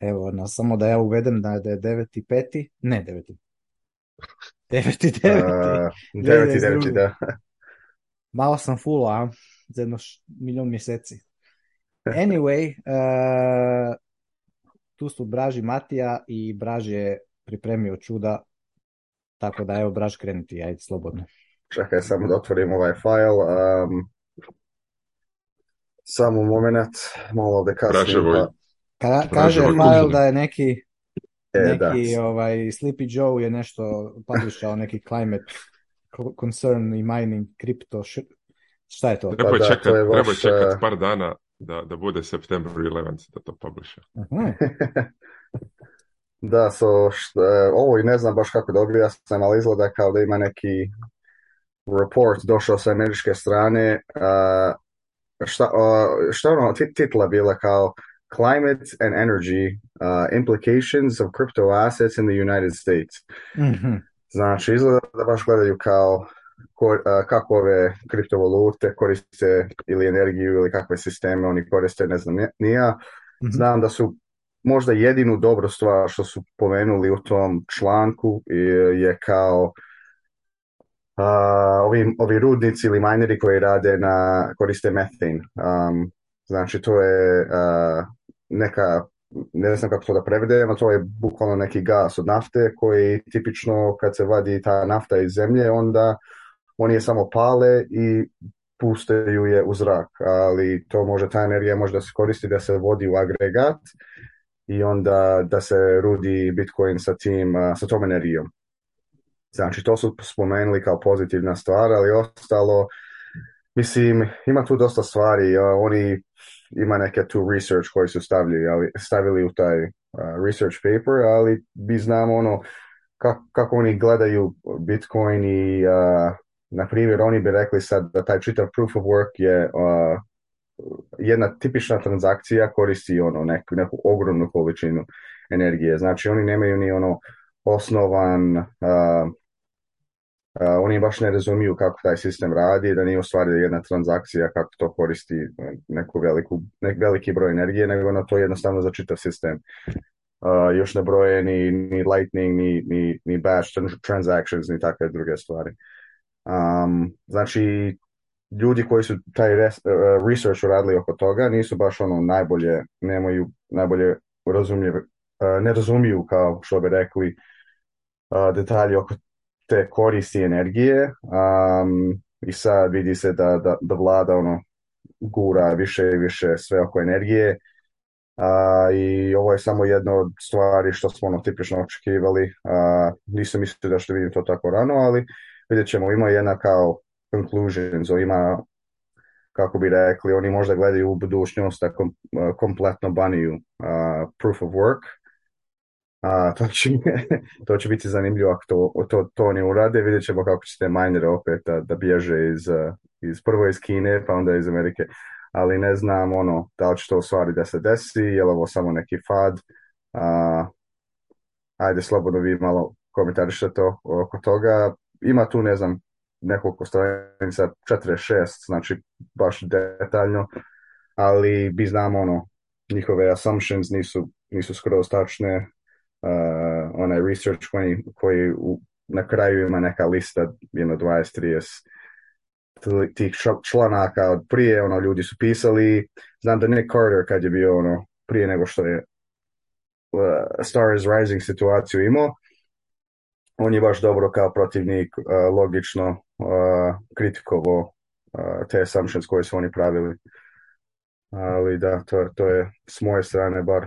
Evo, ono, samo da ja uvedem da je deveti peti, ne 9. Deveti, 9. 9. deveti, deveti, da. Malo sam fulo, a? Za jedno š... milion mjeseci. Anyway, uh, tu su Braži Matija i Braž je pripremio čuda, tako da evo Braž krenuti, ajde slobodno. Čekaj, samo da otvorim ovaj fajl. Um, samo moment, malo da kasnim. Kada, kaže Fajl da je neki, e, neki da. ovaj, Sleepy Joe je nešto publishao, neki climate concern i mining, kripto, šta je to? Treba pa je čekat, treba vaš... čekat e, par dana da, da bude September 11 da to publisha. da, so, što, e, ovo i ne znam baš kako da sam, ali izgleda kao da ima neki report došao sa američke strane. Uh, šta, uh, šta ono, titla bila kao climate and energy, uh, implications of crypto assets in the United States. Mm-hmm. Znači, izgleda da baš gledaju kao uh, kako ove kriptovalute koriste ili energiju ili kakve sisteme oni koriste, ne znam, nija. Mm-hmm. Znam da su možda jedinu dobro stvar što su pomenuli u tom članku uh, je, kao uh, ovi, rudnici ili majneri koji rade na koriste metin. Um, znači to je neka, ne znam kako to da prevedem, to je bukvalno neki gas od nafte koji tipično kad se vadi ta nafta iz zemlje, onda oni je samo pale i pustaju je u zrak, ali to može, ta energija može da se koristi da se vodi u agregat i onda da se rudi Bitcoin sa, tim, sa tom energijom. Znači, to su spomenuli kao pozitivna stvar, ali ostalo, mislim, ima tu dosta stvari. Oni ima neke tu research koji su stavili, ali, stavili u taj uh, research paper, ali bi znamo ono kako, oni gledaju Bitcoin i uh, na primjer oni bi rekli sad da taj čitav proof of work je uh, jedna tipična transakcija koristi ono neku, neku ogromnu količinu energije. Znači oni nemaju ni ono osnovan Uh, oni baš ne razumiju kako taj sistem radi, da nije u stvari jedna transakcija kako to koristi neku veliku, nek veliki broj energije, nego na to jednostavno za čitav sistem. Uh, još ne broje ni, Lightning, ni, ni, ni transactions, ni takve druge stvari. Um, znači, ljudi koji su taj e, research uradili oko toga nisu baš ono najbolje, nemaju najbolje e, ne razumiju kao što bi rekli e, detalje oko te koristi energije i sad vidi se da, da, da vlada ono gura više i više sve oko energije i ovo je samo jedno od stvari što smo ono tipično očekivali uh, nisam mislio da što vidim to tako rano ali vidjet ćemo ima jedna kao conclusions ima kako bi rekli oni možda gledaju u budućnost kom, kompletno baniju proof of work a, to, će, to će biti zanimljivo ako to, to, to oni urade. Vidjet ćemo kako će te minere opet da, bježe iz, iz, prvo iz Kine pa onda iz Amerike. Ali ne znam ono da li će to u stvari da se desi, je li ovo samo neki fad. A, ajde slobodno vi malo komentarište to oko toga. Ima tu ne znam nekoliko stranica, šest, znači baš detaljno, ali bi znamo ono, njihove assumptions nisu, nisu skoro Uh, onaj research koji, koji na kraju ima neka lista jedno 20-30 tih članaka od prije, ono, ljudi su pisali, znam da Nick Carter kad je bio, ono, prije nego što je uh, Star is Rising situaciju imao, on je baš dobro kao protivnik uh, logično uh, kritikovo uh, te assumptions koje su oni pravili. Ali da, to, to je s moje strane bar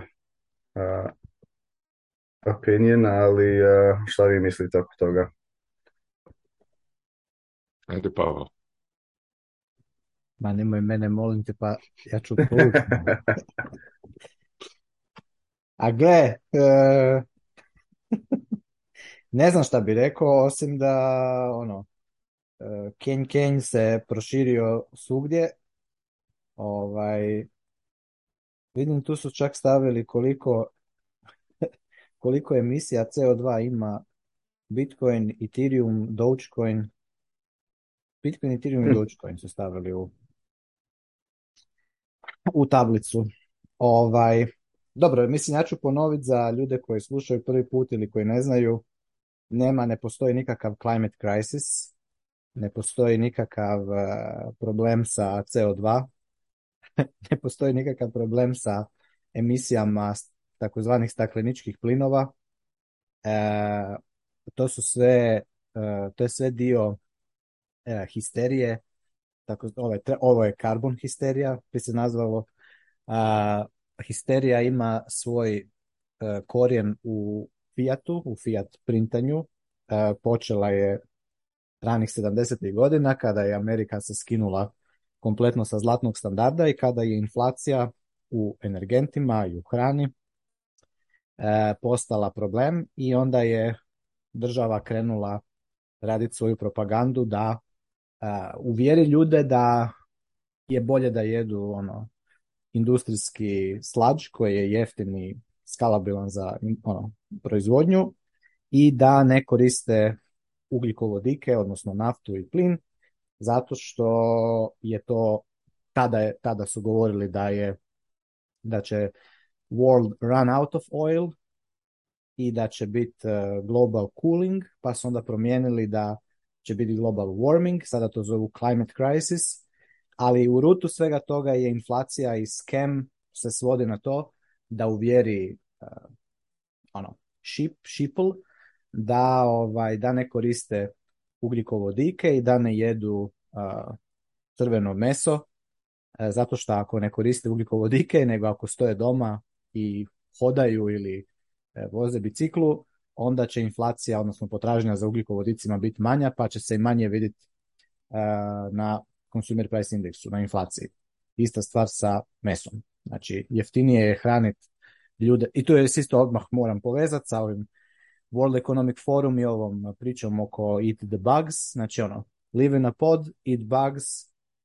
opinion, ali eh, šta vi mislite oko toga? Ajde, Pavel. Ma nemoj mene, molim te, pa ja ću A gle, eh, ne znam šta bi rekao, osim da ono, eh, Ken Ken se proširio svugdje. Ovaj, vidim, tu su čak stavili koliko koliko emisija CO2 ima Bitcoin, Ethereum, Dogecoin. Bitcoin, Ethereum i hm. Dogecoin su stavili u, u tablicu. Ovaj, dobro, mislim, ja ću ponoviti za ljude koji slušaju prvi put ili koji ne znaju, nema, ne postoji nikakav climate crisis, ne postoji nikakav eh, problem sa CO2, ne postoji nikakav problem sa emisijama takozvanih stakleničkih plinova. E, to su sve, e, to je sve dio e, histerije, tako, ovaj, ovo je karbon histerija, bi se nazvalo. histerija ima svoj e, korijen u Fiatu, u Fiat printanju. počela je ranih 70. godina kada je Amerika se skinula kompletno sa zlatnog standarda i kada je inflacija u energentima i u hrani E, postala problem i onda je država krenula raditi svoju propagandu da e, uvjeri ljude da je bolje da jedu ono industrijski slađ koji je jeftini skalabilan za ono, proizvodnju i da ne koriste ugljikovodike, odnosno naftu i plin, zato što je to, tada, je, tada su govorili da je da će world run out of oil i da će biti e, global cooling, pa su onda promijenili da će biti global warming, sada to zovu climate crisis, ali u rutu svega toga je inflacija i scam se svodi na to da uvjeri uh, ono, ship, da, ovaj, da ne koriste ugljikovodike i da ne jedu uh, crveno meso, zato što ako ne koriste ugljikovodike, nego ako stoje doma, i hodaju ili e, voze biciklu, onda će inflacija, odnosno potražnja za ugljikovodicima biti manja, pa će se i manje vidjeti na consumer price indeksu, na inflaciji. Ista stvar sa mesom. Znači, jeftinije je hraniti ljude, i tu je isto odmah moram povezati sa ovim World Economic Forum i ovom pričom oko eat the bugs, znači ono, live in a pod, eat bugs,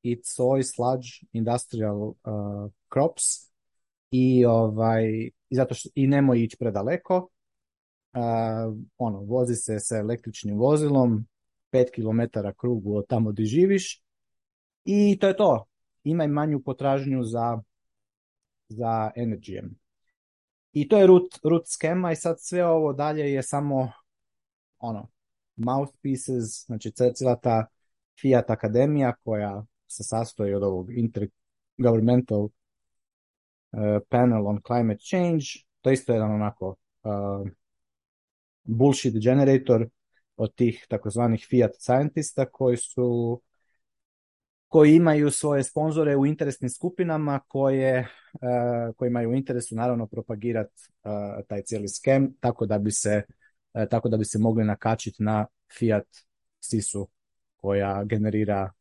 eat soy, sludge, industrial e, crops, i ovaj i zato što i nemoj ići predaleko uh, ono vozi se sa električnim vozilom 5 km krugu od tamo gdje živiš i to je to imaj manju potražnju za za energijem i to je root, root skema i sad sve ovo dalje je samo ono mouthpieces znači cijela ta Fiat Akademija koja se sastoji od ovog intergovernmental Eh, panel on climate change, to isto jedan onako eh, bullshit generator od tih takozvanih fiat scientista koji su koji imaju svoje sponzore u interesnim skupinama koje, eh, koji imaju interesu naravno propagirati taj cijeli skem tako da bi se tako da bi se mogli nakačiti na fiat sisu koja generira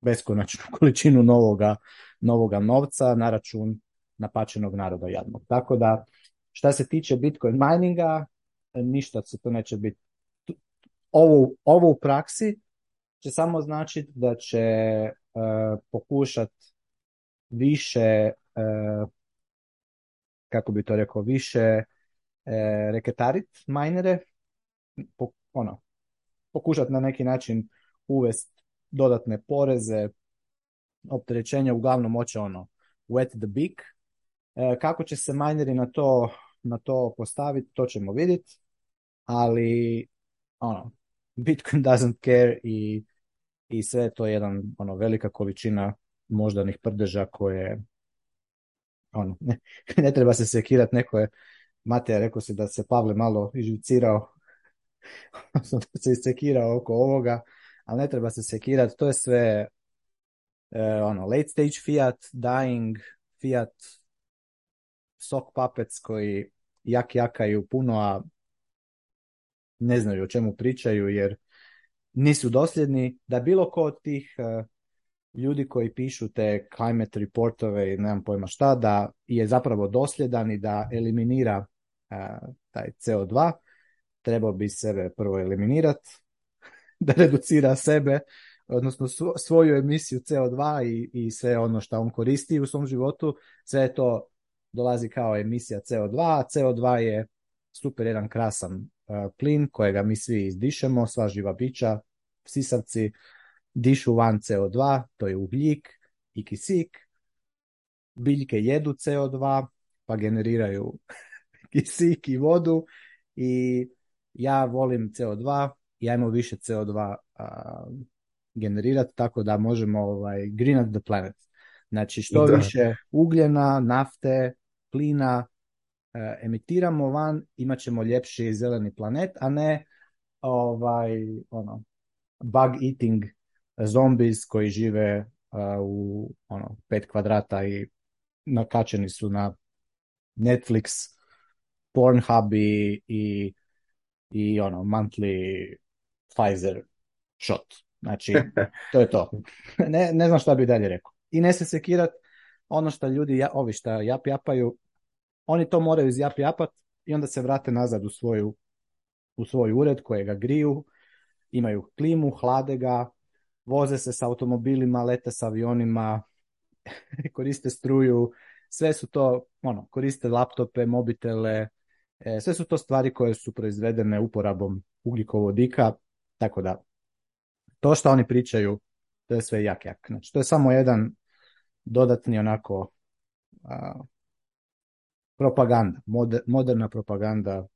beskonačnu količinu novoga novoga novca na račun napačenog naroda jadnog. Tako da, šta se tiče Bitcoin mininga, ništa se to neće biti. Ovo, u praksi će samo značiti da će e, pokušat više, e, kako bi to rekao, više e, reketarit minere, ono, pokušat na neki način uvest dodatne poreze, opterećenja uglavnom moće ono wet the big. E, kako će se mineri na to, na to postaviti, to ćemo vidjeti, ali ono, Bitcoin doesn't care i, i sve je to jedan ono, velika količina moždanih prdeža koje ono, ne, ne treba se sekirati, neko je Mateja rekao si da se Pavle malo izvicirao. da se isekirao oko ovoga, ali ne treba se sekirati, to je sve E, ono, late stage fiat, dying fiat, sok puppets koji jak jakaju puno, a ne znaju o čemu pričaju jer nisu dosljedni, da bilo ko od tih e, ljudi koji pišu te climate reportove i nemam pojma šta, da je zapravo dosljedan i da eliminira e, taj CO2, trebao bi sebe prvo eliminirati, da reducira sebe odnosno svoju emisiju CO2 i, i sve ono što on koristi u svom životu, sve to dolazi kao emisija CO2, a CO2 je super jedan krasan e, plin kojega mi svi izdišemo, sva živa bića, sisavci dišu van CO2, to je ugljik i kisik, biljke jedu CO2, pa generiraju kisik i vodu i ja volim CO2, ja imam više CO2 generirati tako da možemo ovaj, green up the planet. Znači što više ugljena, nafte, plina eh, emitiramo van, imat ćemo ljepši zeleni planet, a ne ovaj, ono, bug eating zombies koji žive eh, u ono, pet kvadrata i nakačeni su na Netflix, Pornhub i, i, i ono, monthly Pfizer shot. Znači, to je to. Ne, ne znam šta bi dalje rekao. I ne se sekirat ono što ljudi, ja, ovi šta jap japaju, oni to moraju izjap japat i onda se vrate nazad u svoju u svoj ured ga griju, imaju klimu, hlade ga, voze se s automobilima, lete s avionima, koriste struju, sve su to, ono, koriste laptope, mobitele, e, sve su to stvari koje su proizvedene uporabom ugljikovodika, tako da to što oni pričaju, to je sve jak jak. Znači, to je samo jedan dodatni onako propaganda, moderna propaganda.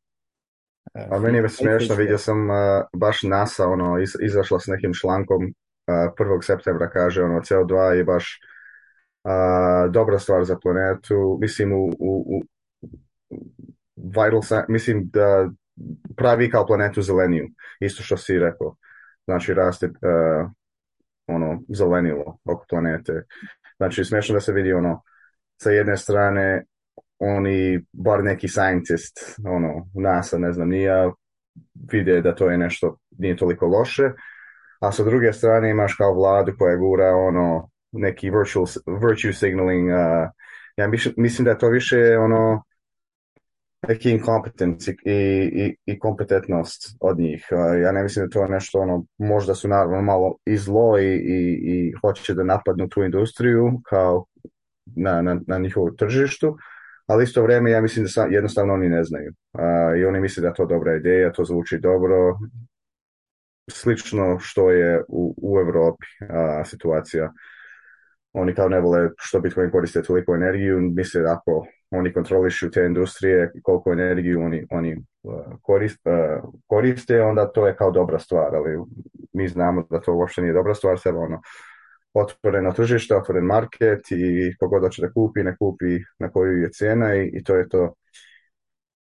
A, e, a meni je smiješno, vidio sam e, baš NASA ono, iz, izašla s nekim člankom 1. E, septembra kaže ono CO2 je baš dobra stvar za planetu. Mislim u, u, mislim da pravi kao planetu zeleniju, isto što si rekao znači raste uh, ono zelenilo oko planete. Znači smiješno da se vidi ono sa jedne strane oni, bar neki scientist, ono, NASA, ne znam, nije vide da to je nešto, nije toliko loše, a sa druge strane imaš kao vladu koja gura ono, neki virtual, virtue signaling, uh, ja mislim da je to više ono, neki inkompetenci i, i, i kompetentnost od njih. Ja ne mislim da to je nešto ono, možda su naravno malo i zlo i, i, hoće da napadnu tu industriju kao na, na, na njihovu tržištu, ali isto vrijeme ja mislim da jednostavno oni ne znaju. I oni misle da je to dobra ideja, to zvuči dobro. Slično što je u, u Europi situacija. Oni kao ne vole što Bitcoin koriste toliko energiju, misle da ako oni kontrolišu te industrije, koliko energiju oni, oni uh, korist, uh, koriste, onda to je kao dobra stvar, ali mi znamo da to uopšte nije dobra stvar, sve ono otvoreno tržište, otvoren market i kogod hoće da kupi, ne kupi na koju je cijena i, to je to.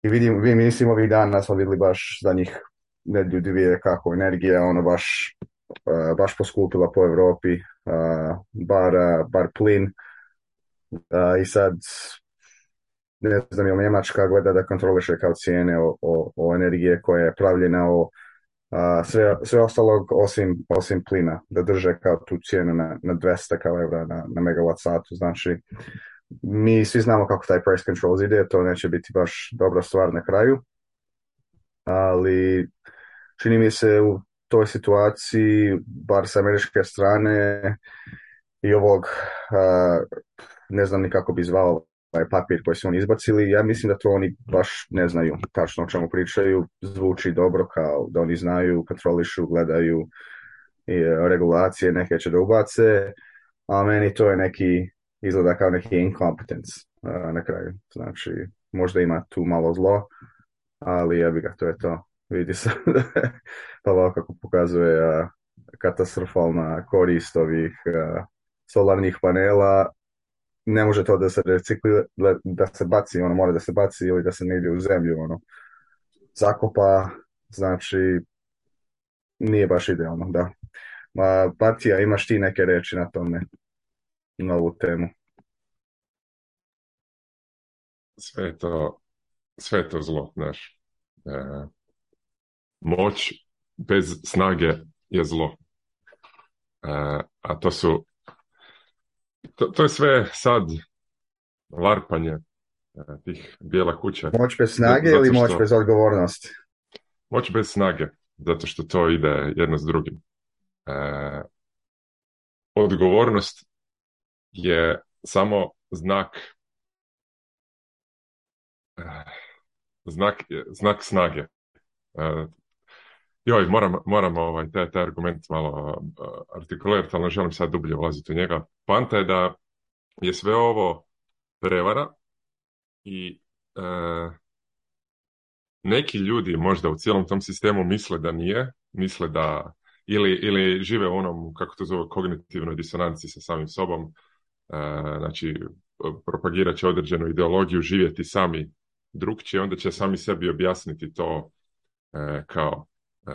I vidim, vi mislim ovih dana smo videli baš za njih ne ljudi kako energija ono baš, uh, baš poskupila po Europi, bar, bar plin, i sad ne znam, jel Njemačka gleda da kontroliše kao cijene o, o, energije koja je pravljena o a, sve, sve osim, osim plina, da drže kao tu cijenu na, na 200 kao evra na, na megawatt satu, znači mi svi znamo kako taj price control ide, to neće biti baš dobra stvar na kraju, ali čini mi se u toj situaciji, bar sa američke strane i ovog, ne znam ni kako bi zvao Ovaj papir koji su oni izbacili, ja mislim da to oni baš ne znaju tačno o čemu pričaju, zvuči dobro kao da oni znaju, kontrolišu, gledaju e, regulacije, neke će da ubace, a meni to je neki, izgleda kao neki incompetence e, na kraju, znači možda ima tu malo zlo, ali ja bi ga, to je to, vidi se da pa kako pokazuje e, katastrofalna korist ovih solarnih panela ne može to da se reciklira, da se baci, ono mora da se baci ili da se negdje u zemlju ono zakopa, znači nije baš idealno, da. Ma, Patija, imaš ti neke reči na tome, na ovu temu? Sve to, sve to zlo, znaš. E, moć bez snage je zlo. E, a to su to, je sve sad larpanje e, tih bijela kuća. Moć bez snage ili moć bez odgovornosti? Moć bez snage, zato što to ide jedno s drugim. E, odgovornost je samo znak e, znak, znak snage. Joj, moram, ovaj, taj, argument malo artikulirati, ali ne želim sad dublje ulaziti u njega. Panta je da je sve ovo prevara i e, neki ljudi možda u cijelom tom sistemu misle da nije, misle da ili, ili žive u onom, kako to zove, kognitivnoj disonanciji sa samim sobom, e, znači propagirat će određenu ideologiju, živjeti sami drugčije, onda će sami sebi objasniti to e, kao E,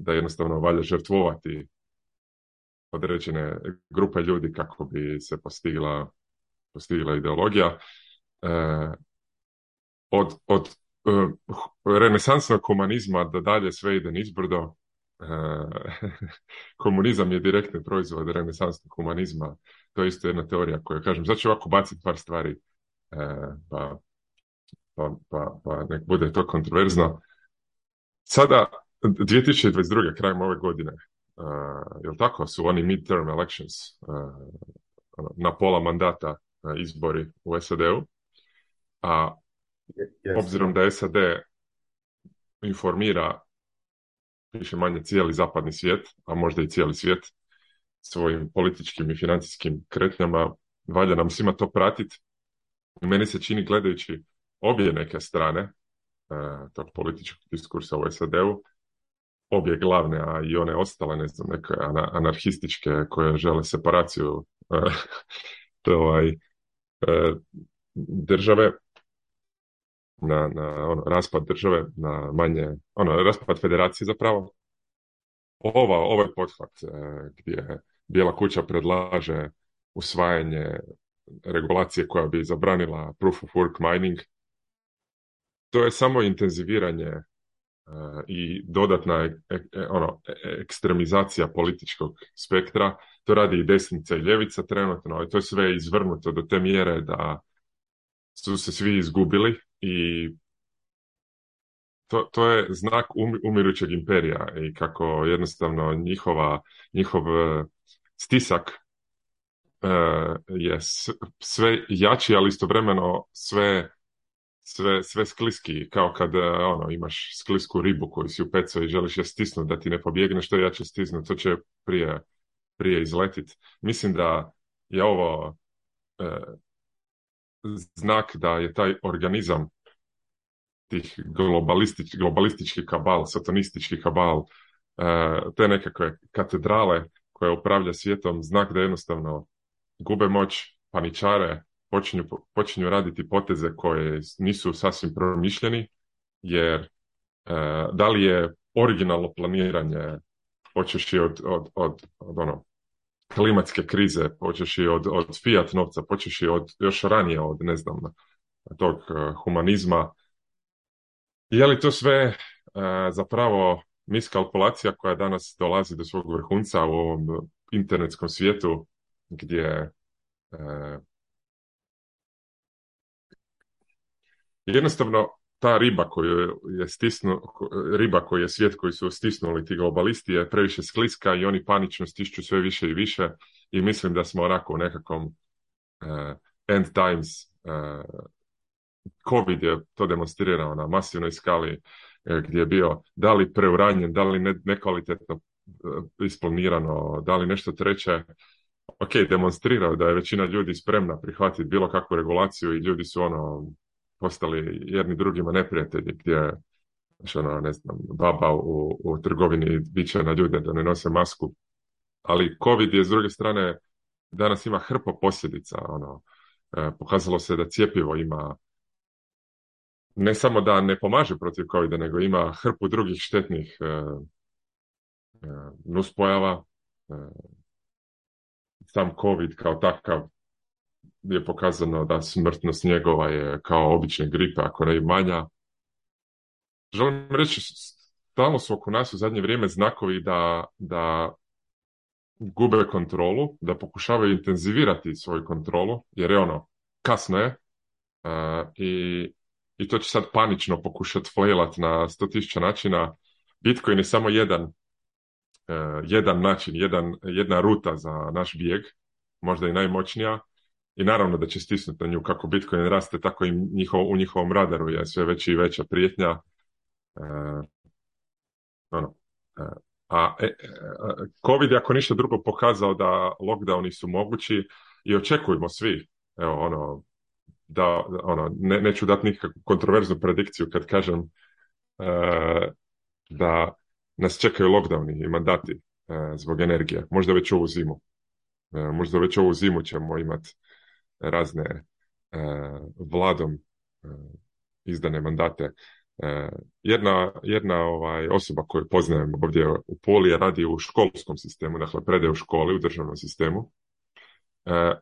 da jednostavno valja žrtvovati određene grupe ljudi kako bi se postigla, postigla ideologija. E, od, od e, renesansnog humanizma da dalje sve ide nizbrdo, komunizam je direktni proizvod renesansnog humanizma. To je isto jedna teorija koju kažem. Znači ovako baciti par stvari pa, pa, pa, pa nek bude to kontroverzno. Sada 2022. krajem ove godine, uh, jel tako, su oni midterm elections, uh, na pola mandata e, izbori u SAD-u, a obzirom da SAD informira više manje cijeli zapadni svijet, a možda i cijeli svijet, svojim političkim i financijskim kretnjama, valja nam svima to pratiti. i Meni se čini gledajući obje neke strane uh, tog političkog diskursa u SAD-u, obje glavne, a i one ostale, ne znam, neke anarhističke koje žele separaciju e, ovaj, e, države, na, na ono, raspad države, na manje, ono, raspad federacije zapravo. Ova, ovaj pothvat e, gdje Bijela kuća predlaže usvajanje regulacije koja bi zabranila proof of work mining, to je samo intenziviranje i dodatna e, e, e, ono, ekstremizacija političkog spektra. To radi i desnica i ljevica trenutno, ali to je sve izvrnuto do te mjere da su se svi izgubili i to, to je znak um, umirućeg imperija i kako jednostavno njihova, njihov stisak je sve jači, ali istovremeno sve sve, sve skliski, kao kad e, ono, imaš sklisku ribu koju si upecao i želiš je stisnuti da ti ne pobjegne što će stisnuti, to će prije, prije izletit. Mislim da je ovo e, znak da je taj organizam tih globalistič, globalistički kabal, satanistički kabal, e, te nekakve katedrale koje upravlja svijetom, znak da jednostavno gube moć, paničare, počinju, počinju raditi poteze koje nisu sasvim promišljeni, jer e, da li je originalno planiranje počeš i od, od, od, ono, klimatske krize, počeš i od, od fiat novca, počeš i od još ranije od, ne znam, tog e, humanizma. Je li to sve e, zapravo miskalkulacija koja danas dolazi do svog vrhunca u ovom internetskom svijetu gdje e, jednostavno ta riba koju je stisnu, riba koju je svijet koji su stisnuli ti globalisti je previše skliska i oni panično stišću sve više i više i mislim da smo onako u nekakvom e, end times uh, COVID je to demonstrirao na masivnoj skali e, gdje je bio da li preuranjen, da li nekvalitetno isplanirano, da li nešto treće. Ok, demonstrirao da je većina ljudi spremna prihvatiti bilo kakvu regulaciju i ljudi su ono postali jedni drugima neprijatelji gdje znači ono, ne znam, baba u, u trgovini biće na ljude da ne nose masku. Ali COVID je s druge strane danas ima hrpo posljedica. Ono, e, pokazalo se da cijepivo ima ne samo da ne pomaže protiv covid nego ima hrpu drugih štetnih e, e, nuspojava. sam COVID kao takav je pokazano da smrtnost njegova je kao obične gripe, ako ne i manja. Želim reći, stalno su oko nas u zadnje vrijeme znakovi da, da gube kontrolu, da pokušavaju intenzivirati svoju kontrolu, jer je ono, kasno je eh, i, i to će sad panično pokušati flailat na sto tisuća načina. Bitcoin je samo jedan, uh, jedan način, jedan, jedna ruta za naš bijeg, možda i najmoćnija, i naravno da će stisnuti na nju kako Bitcoin raste, tako i u njihovom radaru je sve veća i veća prijetnja. E, ono, e, a e, e, COVID je ako ništa drugo pokazao da lockdowni su mogući i očekujemo svi, evo ono, da, ono, neću dati nikakvu kontroverznu predikciju kad kažem e, da nas čekaju lockdowni i mandati zbog energije, možda već ovu zimu. Možda već ovu zimu ćemo imati razne e, vladom e, izdane mandate. E, jedna, jedna ovaj, osoba koju poznajem ovdje u Poli je radi u školskom sistemu, dakle prede u školi, u državnom sistemu.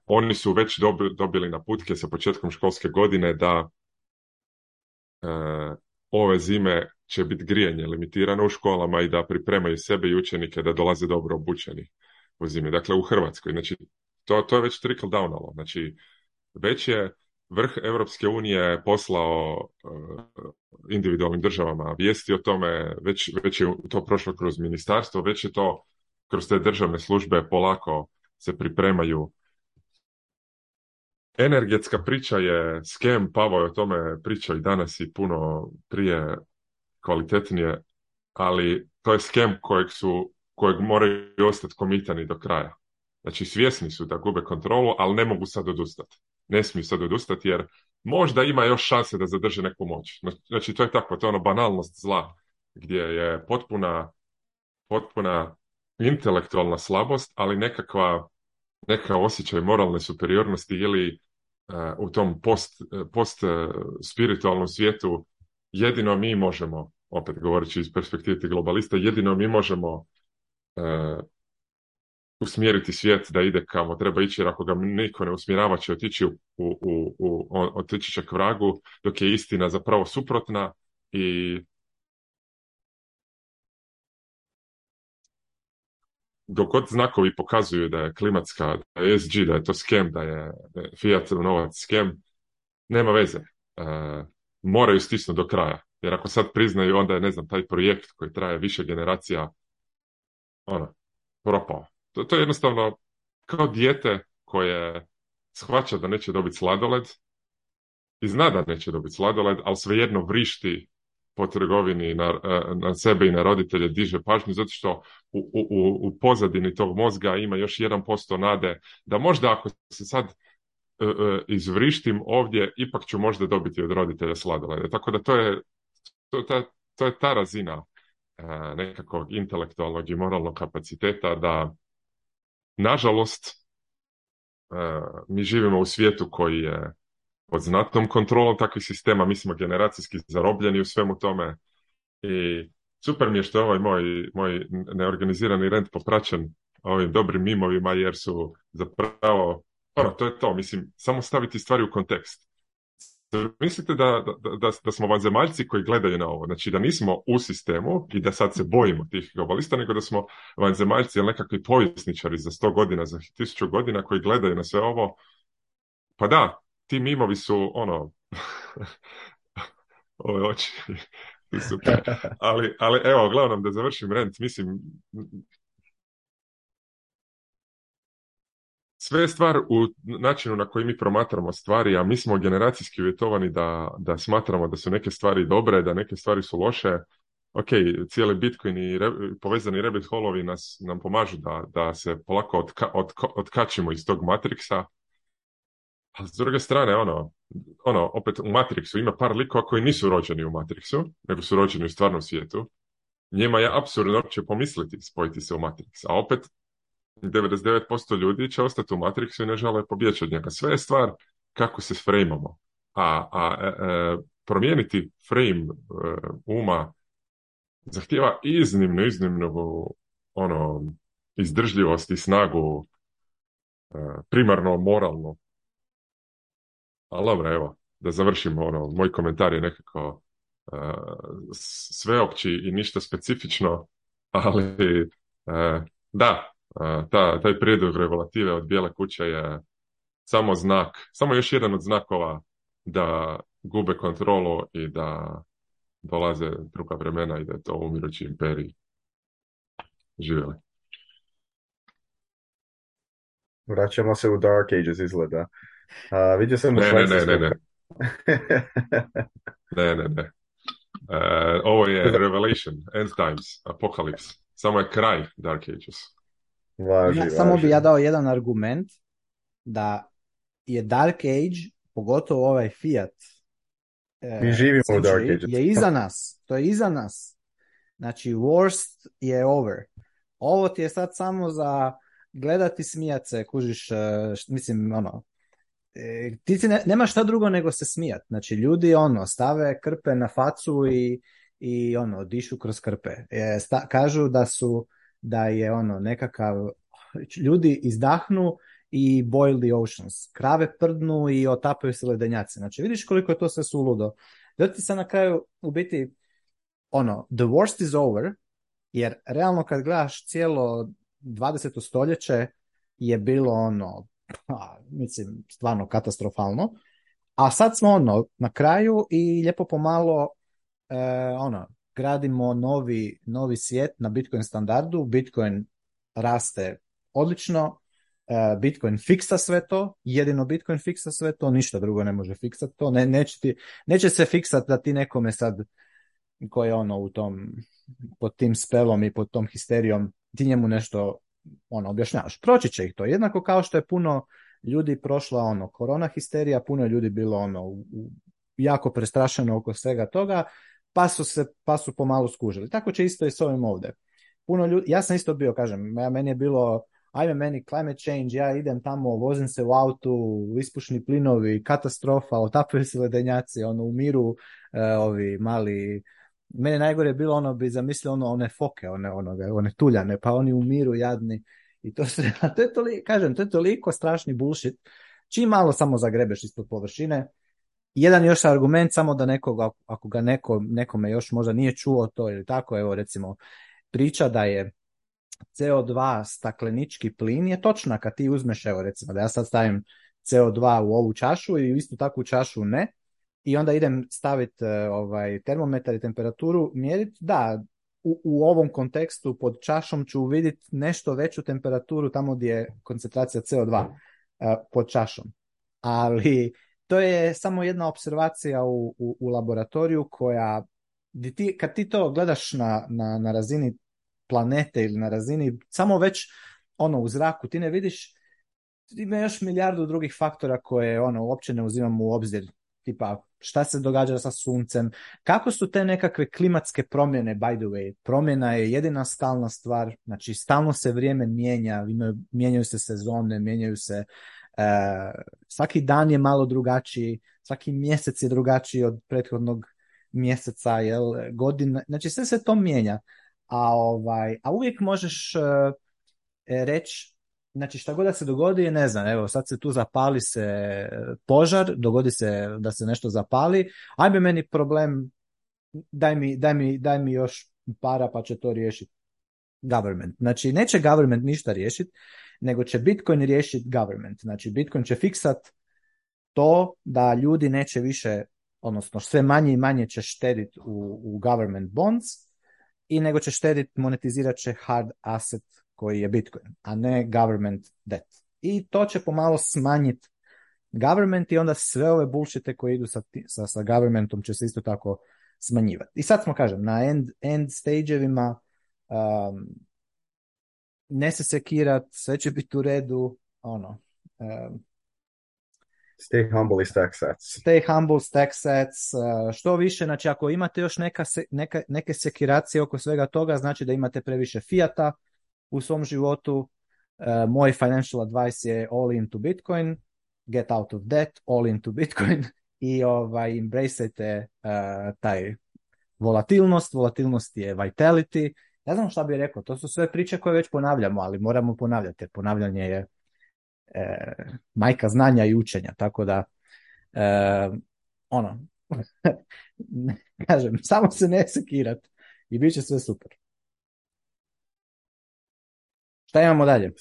oni su već dobili naputke sa početkom školske godine da ove zime će biti grijanje limitirano u školama i da pripremaju sebe i učenike da dolaze dobro obučeni u zimi. Dakle, u Hrvatskoj. Znači, to, to je već trickle alo. Znači, već je vrh Europske unije poslao eh, individualnim državama vijesti o tome, već, već je to prošlo kroz ministarstvo, već je to kroz te državne službe polako se pripremaju. Energetska priča je skem, Pavo je o tome pričao i danas i puno prije kvalitetnije, ali to je skem kojeg, su, kojeg moraju ostati komitani do kraja. Znači svjesni su da gube kontrolu, ali ne mogu sad odustati. Ne smiju sad odustati jer možda ima još šanse da zadrže neku moć. Znači to je tako, to je ono banalnost zla gdje je potpuna, potpuna intelektualna slabost, ali nekakva neka osjećaj moralne superiornosti ili e, u tom post, e, post spiritualnom svijetu jedino mi možemo, opet govoreći iz perspektive globalista, jedino mi možemo e, usmjeriti svijet da ide kamo treba ići, jer ako ga niko ne usmjerava će otići, u, u, u, otići će vragu, dok je istina zapravo suprotna i dok god znakovi pokazuju da je klimatska, da je SG, da je to skem, da je, da Fiat novac skem, nema veze. E, moraju stisnuti do kraja. Jer ako sad priznaju, onda je, ne znam, taj projekt koji traje više generacija, ono, propao to, to je jednostavno kao dijete koje shvaća da neće dobiti sladoled i zna da neće dobiti sladoled, ali svejedno vrišti po trgovini na, e, na sebe i na roditelje diže pažnju, zato što u, u, u pozadini tog mozga ima još jedan posto nade da možda ako se sad e, e, izvrištim ovdje, ipak ću možda dobiti od roditelja sladolede. Tako da to je, to, ta, je ta razina nekakvog intelektualnog i moralnog kapaciteta da Nažalost, e, mi živimo u svijetu koji je pod znatnom kontrolom takvih sistema, mi smo generacijski zarobljeni u svemu tome i super mi je što je ovaj moj, moj neorganizirani rent popraćen ovim dobrim mimovima jer su zapravo, ono, to je to, mislim, samo staviti stvari u kontekst. Mislite da, da, da, da smo vanzemaljci koji gledaju na ovo, znači da nismo u sistemu i da sad se bojimo tih globalista, nego da smo vanzemaljci ili nekakvi povjesničari za sto godina, za tisuću godina koji gledaju na sve ovo. Pa da, ti mimovi su ono... ove oči... Ali, ali evo, uglavnom da završim rent, mislim, sve stvar u načinu na koji mi promatramo stvari, a mi smo generacijski uvjetovani da, da smatramo da su neke stvari dobre, da neke stvari su loše. Ok, cijeli Bitcoin i povezani rabbit holovi nas, nam pomažu da, da se polako otka, otkačimo iz tog matriksa. A s druge strane, ono, ono, opet u Matrixu ima par likova koji nisu rođeni u Matrixu, nego su rođeni u stvarnom svijetu. Njima je apsurdno uopće pomisliti spojiti se u Matrix. A opet 99% ljudi će ostati u Matrixu i ne žele pobjeći od njega. Sve je stvar kako se frameamo. A, a e, e, promijeniti frame e, uma zahtjeva iznimno, iznimno ono, izdržljivost i snagu primarno moralno. Ali dobro, evo, da završimo ono, moj komentar je nekako sveopći i ništa specifično, ali da, ta, taj prijedlog regulative od bijele kuće je samo znak, samo još jedan od znakova da gube kontrolu i da dolaze druga vremena i da je to umirući imperij. Živjeli. Vraćamo se u Dark Ages izgleda. A, vidio sam ne, ne, ne, ne, ne. ne, ne, ne. Uh, ovo je Revelation, End Times, Apocalypse. Samo je kraj Dark Ages. Važi, Samo bi ja dao jedan argument da je Dark Age, pogotovo ovaj Fiat, e, mi živimo u Dark Age. Je iza nas, to je iza nas. Znači, worst je over. Ovo ti je sad samo za gledati smijace se, kužiš, e, mislim, ono, e, ti ne, nema šta drugo nego se smijat. Znači, ljudi, ono, stave krpe na facu i, i ono, dišu kroz krpe. E, sta, kažu da su da je ono nekakav, ljudi izdahnu i boil the oceans, krave prdnu i otapaju se ledenjaci. Znači vidiš koliko je to sve suludo. Da ti se na kraju u biti ono, the worst is over, jer realno kad gledaš cijelo 20. stoljeće je bilo ono, pa, mislim, stvarno katastrofalno. A sad smo ono, na kraju i lijepo pomalo e, ono, gradimo novi, novi svijet na Bitcoin standardu, Bitcoin raste odlično, e, Bitcoin fiksa sve to, jedino Bitcoin fiksa sve to, ništa drugo ne može fiksati to, ne, neće, ti, neće se fiksati da ti nekome sad koji je ono u tom, pod tim spelom i pod tom histerijom, ti njemu nešto ono objašnjavaš. Proći će ih to. Jednako kao što je puno ljudi prošla ono korona histerija, puno ljudi bilo ono jako prestrašeno oko svega toga pa su, se, pa pomalo skužili. Tako će isto i s ovim ovdje. Puno ljudi, ja sam isto bio, kažem, ja, meni je bilo, ajme meni climate change, ja idem tamo, vozim se u autu, ispušni plinovi, katastrofa, otapaju se ledenjaci, ono, umiru e, ovi mali, meni najgore je bilo ono bi zamislio ono one foke, one, onoga, one tuljane, pa oni umiru jadni i to to je toliko, kažem, to je toliko strašni bullshit, čim malo samo zagrebeš ispod površine, jedan još argument samo da nekoga, ako ga neko, nekome još možda nije čuo to ili tako, evo recimo priča da je CO2 staklenički plin je točna kad ti uzmeš, evo recimo da ja sad stavim CO2 u ovu čašu i u istu takvu čašu ne, i onda idem staviti e, ovaj, termometar i temperaturu mjeriti, da, u, u, ovom kontekstu pod čašom ću vidjeti nešto veću temperaturu tamo gdje je koncentracija CO2 e, pod čašom. Ali to je samo jedna observacija u, u, u laboratoriju koja, di ti, kad ti to gledaš na, na, na razini planete ili na razini, samo već ono u zraku, ti ne vidiš ima još milijardu drugih faktora koje ono uopće ne uzimamo u obzir tipa šta se događa sa suncem, kako su te nekakve klimatske promjene, by the way, promjena je jedina stalna stvar, znači stalno se vrijeme mijenja, mijenjaju se sezone, mijenjaju se E, svaki dan je malo drugačiji, svaki mjesec je drugačiji od prethodnog mjeseca, jel, godina, znači sve se to mijenja, a, ovaj, a uvijek možeš e, e, reći, znači šta god da se dogodi, ne znam, evo sad se tu zapali se požar, dogodi se da se nešto zapali, ajme meni problem, daj mi, daj mi, daj mi još para pa će to riješiti government. Znači, neće government ništa riješiti nego će Bitcoin riješiti government. Znači Bitcoin će fiksat to da ljudi neće više, odnosno sve manje i manje će štediti u, government bonds i nego će štediti, monetizirat će hard asset koji je Bitcoin, a ne government debt. I to će pomalo smanjiti government i onda sve ove bullshite koje idu sa, sa, sa governmentom će se isto tako smanjivati. I sad smo, kažem, na end, end evima um, ne se sekirat, sve će biti u redu, ono. Stay humble stack sets. Stay humble, stack sets. E, što više, znači ako imate još neka, neka, neke sekiracije oko svega toga, znači da imate previše fijata u svom životu. Uh, moj financial advice je all into Bitcoin, get out of debt, all into Bitcoin i ovaj, embraceajte e, taj volatilnost. Volatilnost je vitality ne znam šta bih rekao, to su sve priče koje već ponavljamo, ali moramo ponavljati, jer ponavljanje je e, majka znanja i učenja, tako da e, ono, kažem, samo se ne sekirat i bit će sve super. Šta imamo dalje?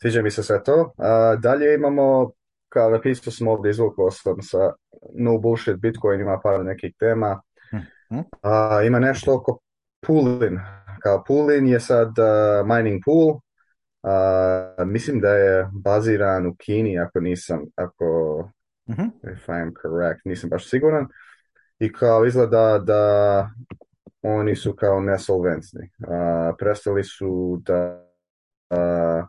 Sviđa mi, mi se sve to. A, dalje imamo, kao napisao smo ovdje, izvukao sam sa no bullshit Bitcoinima par nekih tema. Mhm. a ima nešto oko Pulin. Kao Pulin je sad uh, mining pool. Uh, mislim da je baziran u Kini, ako nisam, ako, uh-huh. if am correct, nisam baš siguran. I kao izgleda da oni su kao nesolvencni, Uh, prestali su da uh,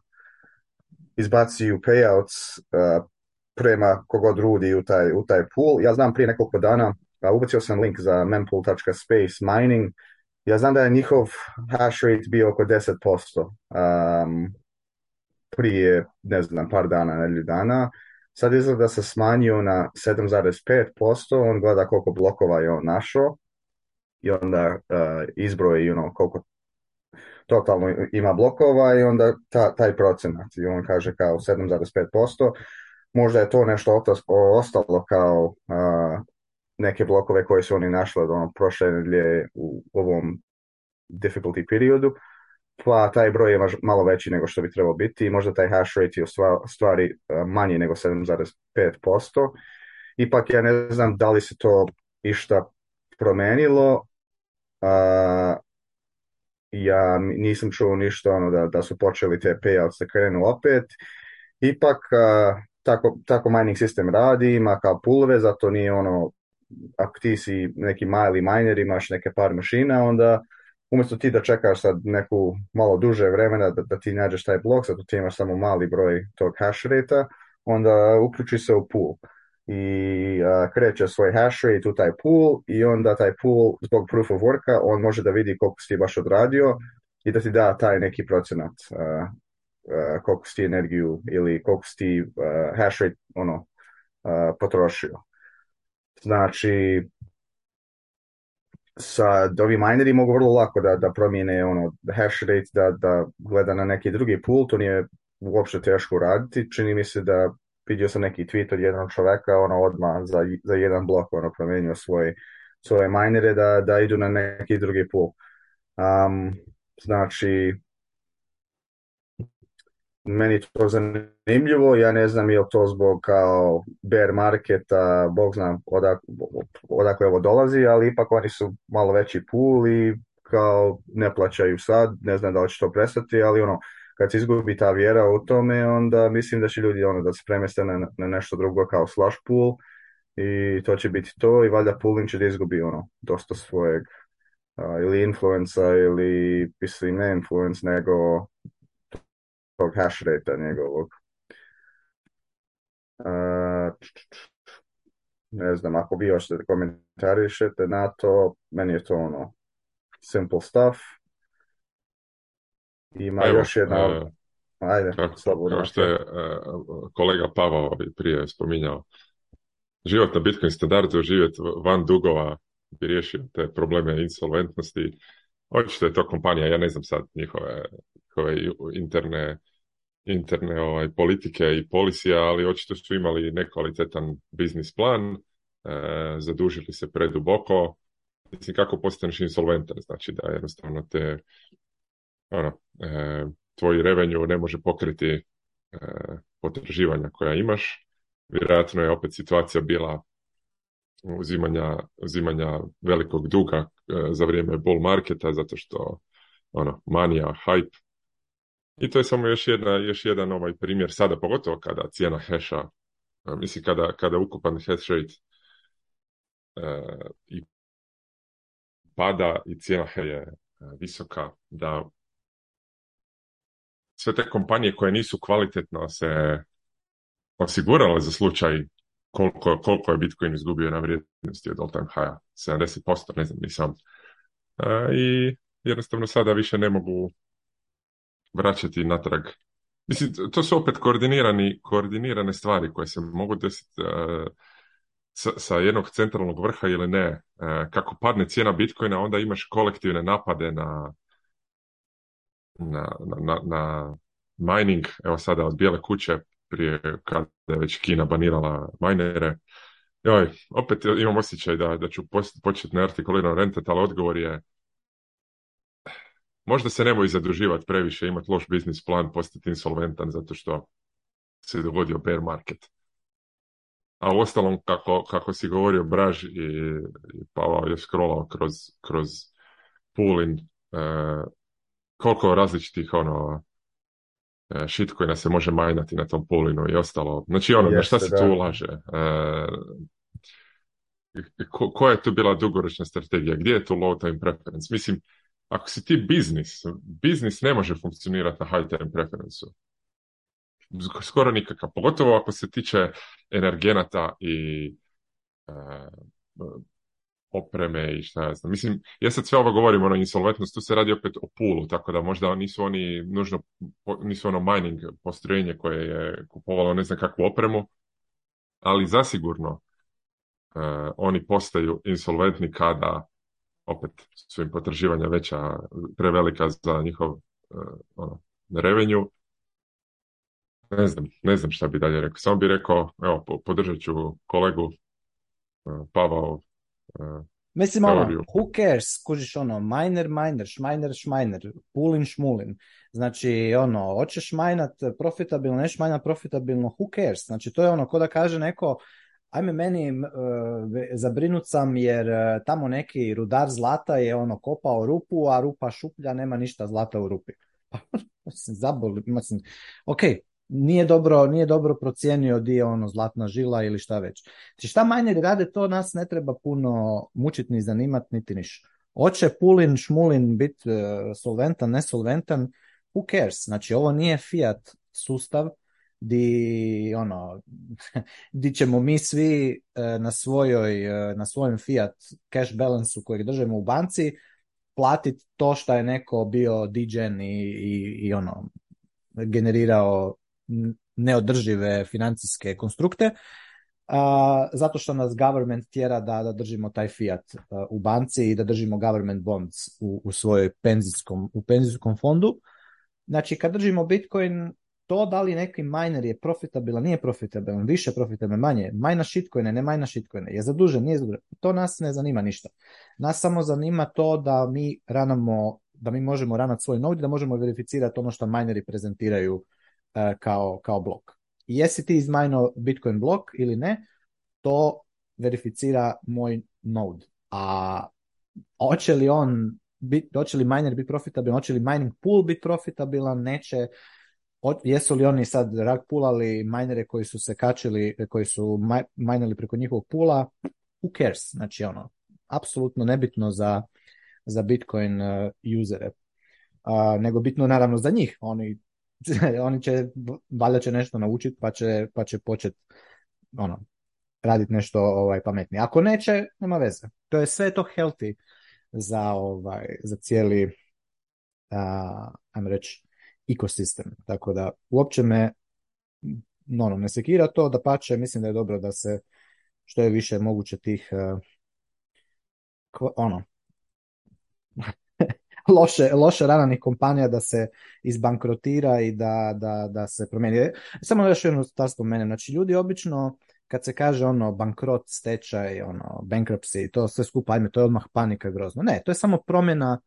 izbacuju payouts uh, prema kogod rudi u taj, u taj pool. Ja znam prije nekoliko dana, ubacio sam link za mempool.space mining, ja znam da je njihov hash rate bio oko 10% um, prije, ne znam, par dana ili dana. Sad izgleda da se smanjio na 7,5%, on gleda koliko blokova je on našao i onda uh, izbroji you know, koliko totalno ima blokova i onda ta, taj procenat. I on kaže kao 7,5%. Možda je to nešto ostalo kao uh, neke blokove koje su oni našli od ono prošle u ovom difficulty periodu, pa taj broj je malo veći nego što bi trebao biti i možda taj hash rate je u stvari e, manji nego 7,5%. Ipak ja ne znam da li se to išta promenilo. ja nisam čuo ništa ono da, da su počeli te payouts da krenu opet. Ipak tako, tako mining sistem radi, ima kao pulve, zato nije ono ako ti si neki mali miner, imaš neke par mašina, onda umjesto ti da čekaš sad neku malo duže vremena da, ti nađeš taj blok, zato ti imaš samo mali broj tog hash rate onda uključi se u pool i kreće svoj hash rate u taj pool i onda taj pool zbog proof of worka on može da vidi koliko si baš odradio i da ti da taj neki procenat koliko si energiju ili koliko si ti hash rate ono, potrošio. Znači, sa ovi mineri mogu vrlo lako da, da promijene ono hash rate, da, da gleda na neki drugi pool, to nije uopšte teško raditi, Čini mi se da vidio sam neki tweet od jednog čoveka, ono odmah za, za jedan blok ono promijenio svoje, svoje minere da, da idu na neki drugi pool. Um, znači, meni to zanimljivo, ja ne znam je li to zbog kao bear marketa, bog znam odakle ovo dolazi, ali ipak oni su malo veći pool i kao ne plaćaju sad, ne znam da li će to prestati, ali ono, kad se izgubi ta vjera u tome, onda mislim da će ljudi ono da se premeste na, na nešto drugo kao slash pool i to će biti to i valjda pooling će da izgubi ono dosta svojeg ili influenca ili mislim ne influence nego tog hash rate njegovog. E, ne znam, ako vi hoćete da komentarišete na to, meni je to ono simple stuff. Ima još jedna... E, Ajde, slobodno. Kao što je e, kolega Pavao prije spominjao, život na Bitcoin standardu, život van dugova bi riješio te probleme insolventnosti. Očito je to kompanija, ja ne znam sad njihove njihove interne interne ovaj, politike i policija, ali očito su imali nekvalitetan biznis plan, e, zadužili se preduboko. Mislim, kako postaneš insolventan, znači da jednostavno te ono, e, tvoji revenju ne može pokriti e, potraživanja koja imaš. Vjerojatno je opet situacija bila uzimanja, uzimanja velikog duga e, za vrijeme bull marketa, zato što ono, manija, hype, i to je samo još, jedna, još jedan ovaj primjer sada, pogotovo kada cijena hasha, mislim kada, kada ukupan hash rate uh, i pada i cijena je e, visoka, da sve te kompanije koje nisu kvalitetno se osigurale za slučaj koliko, koliko je Bitcoin izgubio na vrijednosti od all-time high 70%, ne znam, nisam. E, I jednostavno sada više ne mogu vraćati natrag. Mislim, to su opet koordinirani, koordinirane stvari koje se mogu desiti e, sa, sa jednog centralnog vrha ili ne. E, kako padne cijena Bitcoina, onda imaš kolektivne napade na, na, na, na mining. Evo sada od bijele kuće prije kada je već Kina banirala minere. Joj, opet imam osjećaj da, da ću početi neartikulirano artikulirano ali odgovor je možda se nemoj zaduživati previše, imati loš biznis plan, postati insolventan zato što se dogodio bear market. A u ostalom, kako, kako si govorio, Braž i, i Pavao je scrollao kroz, kroz pulin e, koliko različitih ono e, shit koji nas se može majnati na tom pulinu i ostalo. Znači ono, Jeste, na šta se tu ulaže? E, koja je tu bila dugoročna strategija? Gdje je tu low time preference? Mislim, ako si ti biznis, biznis ne može funkcionirati na high time preferencu. Skoro nikakav, pogotovo ako se tiče energenata i eh, opreme i šta ja znam. Mislim, ja sad sve ovo govorim, ono, insolventnost, tu se radi opet o pulu, tako da možda nisu oni nužno, nisu ono mining postrojenje koje je kupovalo ne znam kakvu opremu, ali zasigurno eh, oni postaju insolventni kada opet su im potraživanja veća, prevelika za njihov uh, ono, revenju. Ne znam, ne znam šta bi dalje rekao. Samo bi rekao, evo, podržat ću kolegu uh, Pavao uh, Mislim, ono, who cares, kužiš ono, miner, miner, šmajner, šmajner, pulin, šmulin. Znači, ono, hoćeš majnat profitabilno, neš majnat profitabilno, who cares. Znači, to je ono, ko da kaže neko, ajme meni e, zabrinut sam jer e, tamo neki rudar zlata je ono kopao rupu, a rupa šuplja, nema ništa zlata u rupi. Pa, mislim, zaboli, mislim, ok, nije dobro, nije dobro procijenio di je ono zlatna žila ili šta već. Znači šta manje rade, to nas ne treba puno mučiti ni zanimati, niti niš. Oće pulin, šmulin bit e, solventan, nesolventan, who cares? Znači ovo nije fiat sustav, di ono di ćemo mi svi e, na svojoj e, na svojem fiat cash balanceu kojeg držimo u banci platiti to što je neko bio diđen i, i, ono generirao neodržive financijske konstrukte zato što nas government tjera da, da držimo taj fiat e, u banci i da držimo government bonds u, u svojoj penzijskom, u penzijskom fondu. Znači, kad držimo Bitcoin, to da li neki miner je profitabilan, nije profitabilan, više profitabilan, manje, majna shitcoine, ne majna shitcoine, je zadužen, nije zadužen, to nas ne zanima ništa. Nas samo zanima to da mi ranamo, da mi možemo ranati svoj node, da možemo verificirati ono što mineri prezentiraju e, kao, kao blok. jesi ti izmajno Bitcoin blok ili ne, to verificira moj node. A hoće li on bit, hoće li miner biti profitabilan, hoće li mining pool biti profitabilan, neće, od, jesu li oni sad rak pulali minere koji su se kačili, koji su manjali preko njihovog pula, who cares, znači ono, apsolutno nebitno za, za Bitcoin uh, usere, nego bitno naravno za njih, oni, oni će, valjda će nešto naučiti pa će, pa će početi ono, raditi nešto ovaj, pametnije. Ako neće, nema veze. To je sve to healthy za, ovaj, za cijeli, uh, ajmo reći, ekosistem. Tako da uopće me ono, ne sekira to, da pače, mislim da je dobro da se što je više moguće tih e, ono loše, loše rananih kompanija da se izbankrotira i da, da, da se promijeni. Samo još jednu stvar spomenem, znači ljudi obično kad se kaže ono bankrot, stečaj, ono bankruptcy, to sve skupa, ajme, to je odmah panika grozno. Ne, to je samo promjena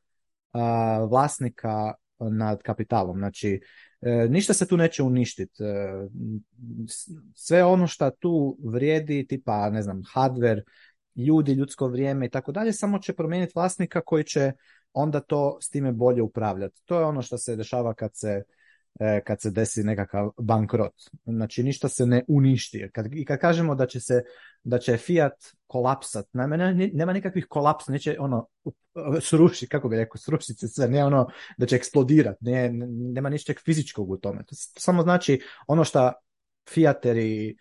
vlasnika nad kapitalom. Znači, e, ništa se tu neće uništiti. E, sve ono što tu vrijedi, tipa, ne znam, hardware, ljudi, ljudsko vrijeme i tako dalje, samo će promijeniti vlasnika koji će onda to s time bolje upravljati. To je ono što se dešava kad se E, kad se desi nekakav bankrot. Znači ništa se ne uništi. Kad, I kad kažemo da će se da će Fiat kolapsat, nema, nema nikakvih kolaps, neće ono sruši, kako bi rekao, se ne ono da će eksplodirat, ne, nema ništa fizičkog u tome. To samo znači ono što Fiateri,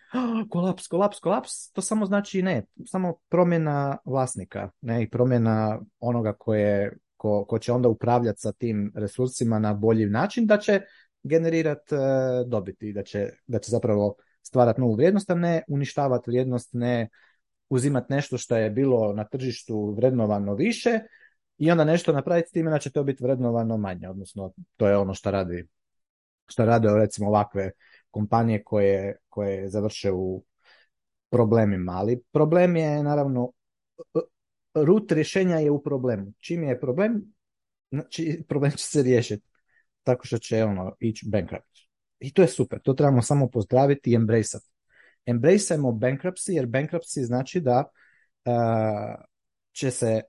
kolaps, kolaps, kolaps, to samo znači ne, samo promjena vlasnika ne, i promjena onoga koje, ko, ko će onda upravljati sa tim resursima na bolji način, da će generirati e, dobiti i da će, da će zapravo stvarati novu vrijednost, a ne uništavati vrijednost, ne uzimati nešto što je bilo na tržištu vrednovano više i onda nešto napraviti s time da će to biti vrednovano manje, odnosno to je ono što radi što rade recimo ovakve kompanije koje, koje završe u problemima, ali problem je naravno e, e, rut rješenja je u problemu. Čim je problem, znači problem će se riješiti tako što će ono ići bankrupt. I to je super, to trebamo samo pozdraviti i Embrace ajmo bankruptcy jer bankruptcy znači da uh, će se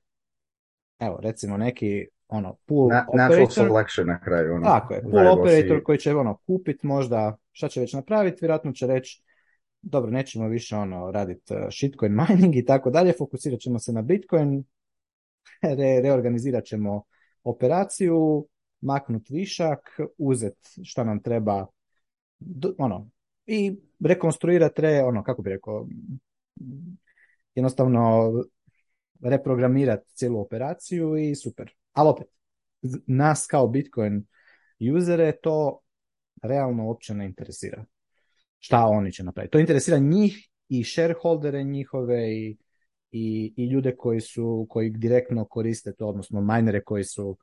evo recimo neki ono pool Na, operator, selection na kraju. Ono, tako je, pool operator koji će ono kupit možda šta će već napraviti, vjerojatno će reći dobro, nećemo više ono raditi e, shitcoin mining i tako dalje, fokusirat ćemo se na Bitcoin, re, reorganizirat ćemo operaciju, maknut višak, uzet šta nam treba, ono, i rekonstruirati tre, ono, kako bi rekao, jednostavno reprogramirati cijelu operaciju i super. Ali opet, nas kao Bitcoin usere to realno uopće ne interesira. Šta oni će napraviti? To interesira njih i shareholdere njihove i, i, i ljude koji su, koji direktno koriste to, odnosno minere koji su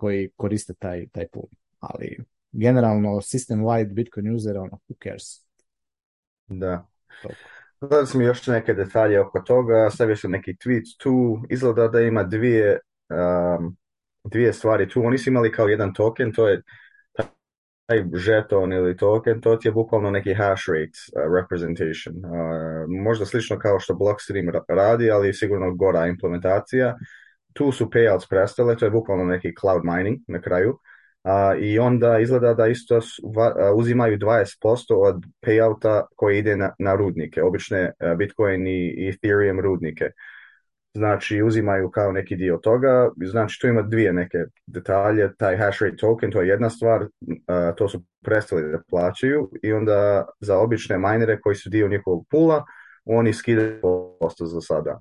koji koriste taj, taj pool. Ali generalno system wide Bitcoin user, ono, who cares? Da. Dodali smo još neke detalje oko toga, stavio sam neki tweet tu, izgleda da ima dvije, um, dvije stvari tu, oni su imali kao jedan token, to je taj žeton ili token, to ti je bukvalno neki hash rate uh, representation. Uh, možda slično kao što Blockstream radi, ali sigurno gora implementacija tu su payouts prestale, to je bukvalno neki cloud mining na kraju. I onda izgleda da isto uzimaju 20% od payouta koji ide na, na rudnike, obične Bitcoin i Ethereum rudnike. Znači uzimaju kao neki dio toga, znači tu ima dvije neke detalje, taj hash rate token to je jedna stvar, to su prestali da plaćaju i onda za obične minere koji su dio njihovog pula, oni skidaju posto za sada.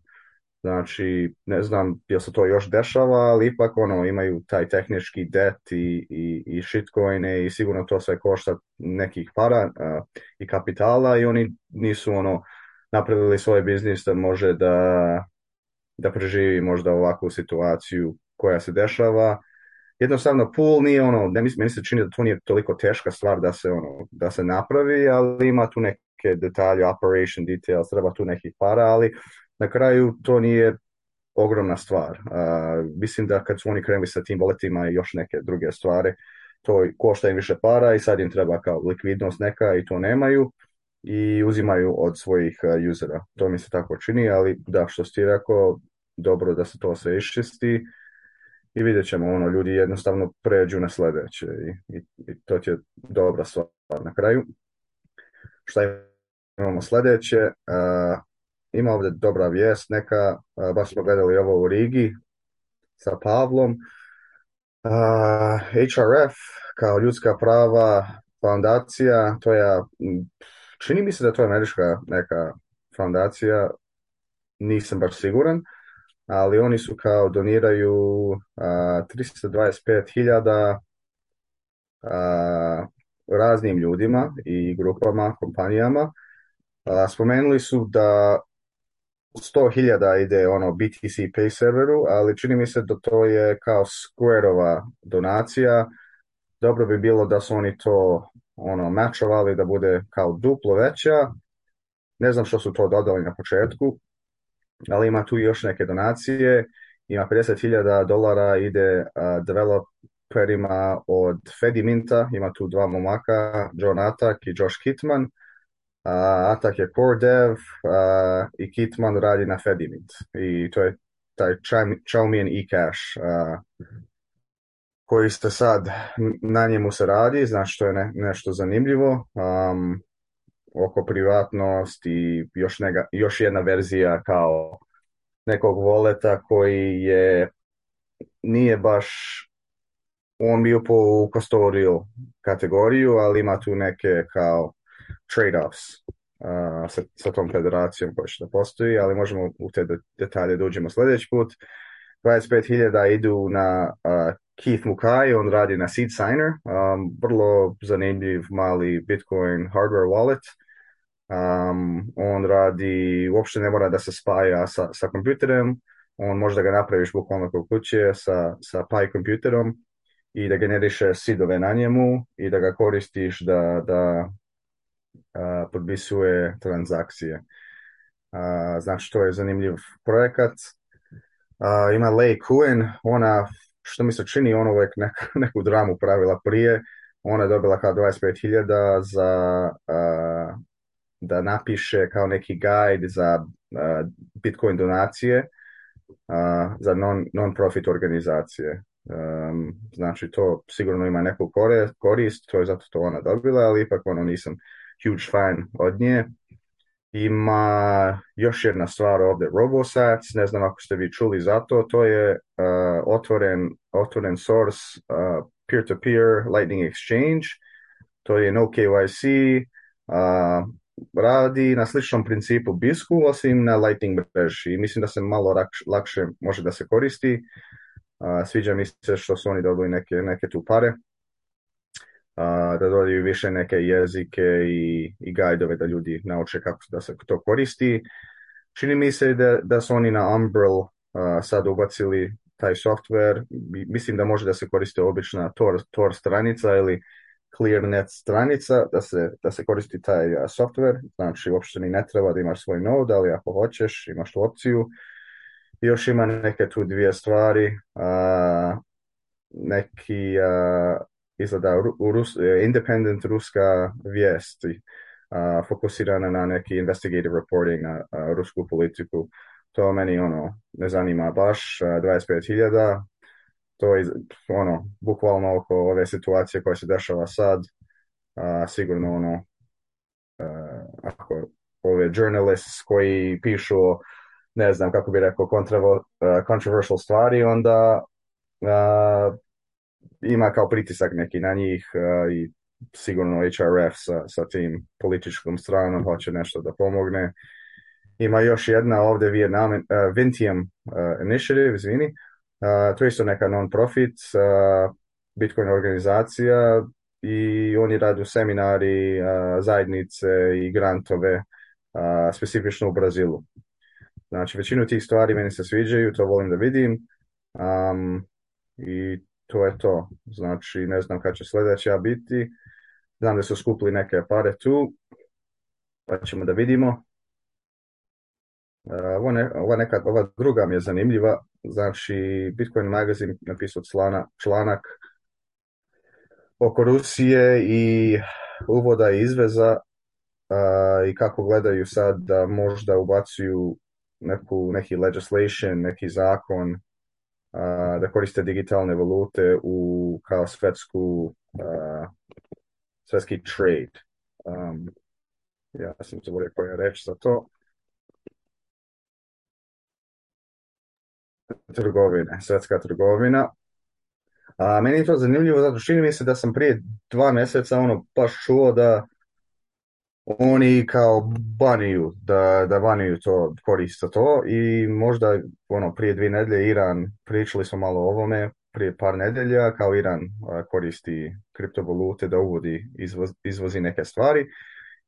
Znači, ne znam jel se to još dešava, ali ipak ono, imaju taj tehnički debt i, i, i shitcoine i sigurno to sve košta nekih para i kapitala i oni nisu ono napravili svoj biznis da može da, da preživi možda ovakvu situaciju koja se dešava. Jednostavno, pool nije ono, ne mislim, meni se čini da to nije toliko teška stvar da se ono, da se napravi, ali ima tu neke detalje, operation details, treba tu nekih para, ali na kraju to nije ogromna stvar. mislim da kad su oni krenuli sa tim boletima i još neke druge stvari, to košta im više para i sad im treba kao likvidnost neka i to nemaju i uzimaju od svojih uh, usera. To mi se tako čini, ali da, što si ti rekao, dobro da se to sve iščisti i vidjet ćemo, ono, ljudi jednostavno pređu na sljedeće i, i, to će je dobra stvar na kraju. Šta imamo sljedeće? ima ovdje dobra vijest, neka, e, baš smo gledali ovo u Rigi sa Pavlom, uh, e, HRF kao ljudska prava fondacija, to je, čini mi se da to je američka neka fondacija, nisam baš siguran, ali oni su kao doniraju uh, 325.000 uh, raznim ljudima i grupama, kompanijama. Spomenuli su da 100.000 ide ono BTC Pay serveru, ali čini mi se da to je kao Squareova donacija. Dobro bi bilo da su oni to ono mačovali da bude kao duplo veća. Ne znam što su to dodali na početku, ali ima tu još neke donacije. Ima 50.000 dolara ide developerima od Fediminta, ima tu dva momaka, John Atak i Josh Kitman a Atak je core dev i Kitman radi na Fedimint I to je taj Chalmian e-cache koji ste sad, na njemu se radi, znači to je ne, nešto zanimljivo. Um, oko privatnost i još, još jedna verzija kao nekog voleta koji je nije baš on bio po kastoriju kategoriju, ali ima tu neke kao trade-offs sa, sa tom federacijom koja što postoji, ali možemo u te detalje da uđemo sljedeći put. 25.000 idu na uh, Keith Mukai, on radi na Seed Signer, um, vrlo zanimljiv mali Bitcoin hardware wallet. Um, on radi, uopšte ne mora da se spaja sa, sa kompjuterem, on može da ga napraviš bukvalno kod kuće sa, sa Pi kompjuterom i da generiše sidove na njemu i da ga koristiš da, da podpisuje transakcije. znači, to je zanimljiv projekat. ima Lei Kuen, ona, što mi se čini, ona uvijek neku, dramu pravila prije. Ona je dobila kao 25.000 za da napiše kao neki guide za Bitcoin donacije za non, non-profit organizacije. znači to sigurno ima neku korist, to je zato to ona dobila, ali ipak ono nisam huge fan od nje. Ima još jedna stvar ovdje, RoboSats, ne znam ako ste vi čuli za to, to je uh, otvoren, otvoren source e, peer-to-peer Lightning Exchange, to je no KYC, uh, e, radi na sličnom principu BISKU, osim na Lightning mreži i mislim da se malo lakše može da se koristi. Sviđa mi se što su oni dobili neke, neke tu pare a, da dodaju više neke jezike i, i gajdove da ljudi nauče kako da se to koristi. Čini mi se da, da su oni na Umbrel sad ubacili taj software. Mislim da može da se koriste obična Tor, Tor stranica ili ClearNet stranica, da se, da se koristi taj software. Znači, uopšte ni ne treba da imaš svoj node, ali ako hoćeš, imaš tu opciju. Još ima neke tu dvije stvari. A, neki izgleda Rus, e, independent ruska vijest fokusirana na neki investigative reporting na rusku politiku. To meni ono ne zanima baš, 25.000, to je ono, bukvalno oko ove situacije koja se dešava sad, sigurno ono, e, ako ove journalists koji pišu ne znam kako bi rekao, kontravo, e, controversial stvari, onda ima kao pritisak neki na njih e, i sigurno HRF sa, sa tim političkom stranom hoće nešto da pomogne. Ima još jedna ovdje Vietnam, uh, e, Vintium e, Initiative, to je isto neka non-profit Bitcoin organizacija i oni radu seminari, zajednice i grantove specifično u Brazilu. Znači, većinu tih stvari meni se sviđaju, to volim da vidim. Um, I to je to. Znači, ne znam kad će sljedeća biti. Znam da su skupili neke pare tu, pa ćemo da vidimo. E, ova, neka, ova druga mi je zanimljiva, znači Bitcoin magazin napisao slana članak oko Rusije i uvoda i izveza i kako gledaju sad da možda ubacuju neku, neki legislation, neki zakon a, da koriste digitalne valute u kao svetsku svetski trade. Um, ja sam zaboravio koja reč za to. Trgovine, svetska trgovina. A meni je to zanimljivo zato čini mi se da sam prije dva mjeseca ono baš čuo da oni kao baniju, da, da baniju to koriste to i možda ono, prije dvije nedelje Iran, pričali smo malo o ovome, prije par nedelja kao Iran koristi kriptovalute da uvodi, izvozi neke stvari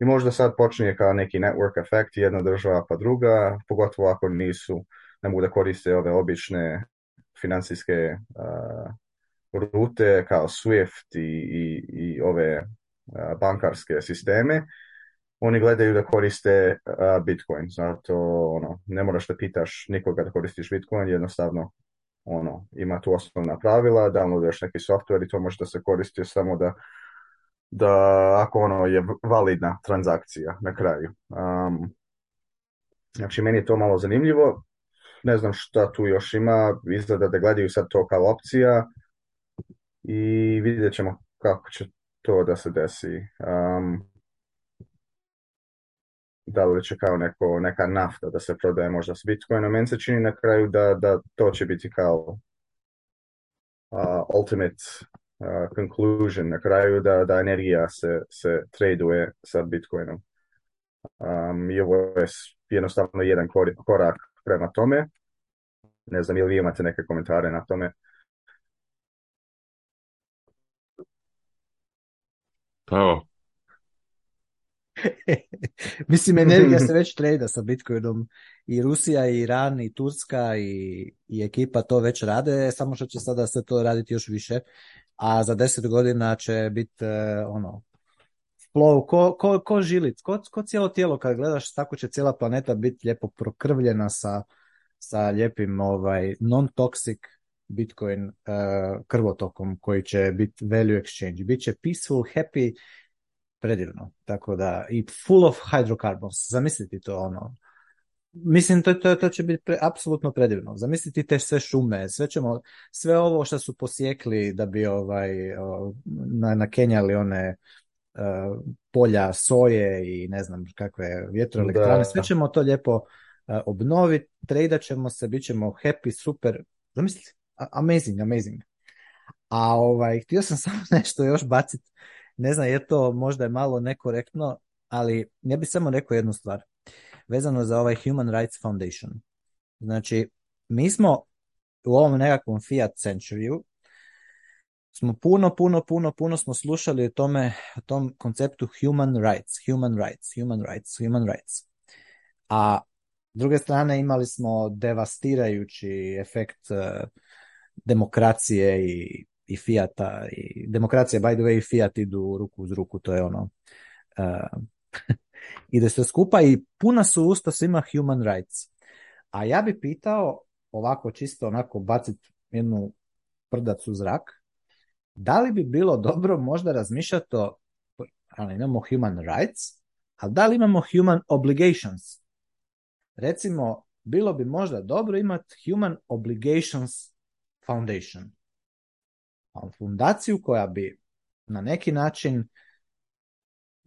i možda sad počinje kao neki network efekt jedna država pa druga, pogotovo ako nisu, ne mogu da koriste ove obične financijske rute kao SWIFT i, i, ove bankarske sisteme oni gledaju da koriste Bitcoin, zato ono, ne moraš da pitaš nikoga da koristiš Bitcoin, jednostavno ono, ima tu osnovna pravila, daš neki software i to može da se koristi samo da, da ako ono je validna transakcija na kraju. Um, znači, meni je to malo zanimljivo. Ne znam šta tu još ima, izgleda da gledaju sad to kao opcija i vidjet ćemo kako će to da se desi. Um, da li će kao neko, neka nafta da se prodaje možda s Bitcoinom. Meni se čini na kraju da, da to će biti kao uh, ultimate uh, conclusion na kraju da, da energija se, se traduje sa Bitcoinom. Um, I ovo je jednostavno jedan korak prema tome. Ne znam, ili vi imate neke komentare na tome? Pa evo, Mislim, energija se već trejda sa Bitcoinom. I Rusija, i Iran, i Turska, i, i ekipa to već rade, samo što će sada se to raditi još više. A za deset godina će biti e, ono, flow, ko, ko, ko žilic, ko, ko, cijelo tijelo kad gledaš, tako će cijela planeta biti lijepo prokrvljena sa, sa lijepim ovaj, non-toxic Bitcoin e, krvotokom koji će biti value exchange. Biće peaceful, happy, predivno. Tako da, i full of hydrocarbons, zamisliti to ono. Mislim, to, to, to će biti apsolutno predivno. Zamisliti te sve šume, sve ćemo, sve ovo što su posjekli da bi ovaj, na, nakenjali one e, polja soje i ne znam kakve vjetroelektrane, sve ćemo to lijepo e, obnoviti, tradat ćemo se, bit ćemo happy, super, zamisliti, amazing, amazing. A ovaj, htio sam samo nešto još baciti ne znam, je to možda je malo nekorektno, ali ja bih samo rekao jednu stvar. Vezano za ovaj Human Rights Foundation. Znači, mi smo u ovom nekakvom fiat centuryu smo puno, puno, puno, puno smo slušali o tome, o tom konceptu human rights, human rights, human rights, human rights. A s druge strane imali smo devastirajući efekt eh, demokracije i i Fiata i demokracija by the way i Fiat idu ruku uz ruku, to je ono uh, ide se skupa i puna su usta svima human rights. A ja bi pitao ovako čisto onako bacit jednu prdac u zrak, da li bi bilo dobro možda razmišljati o ali imamo human rights, ali da li imamo human obligations? Recimo, bilo bi možda dobro imati Human Obligations Foundation ali fundaciju koja bi na neki način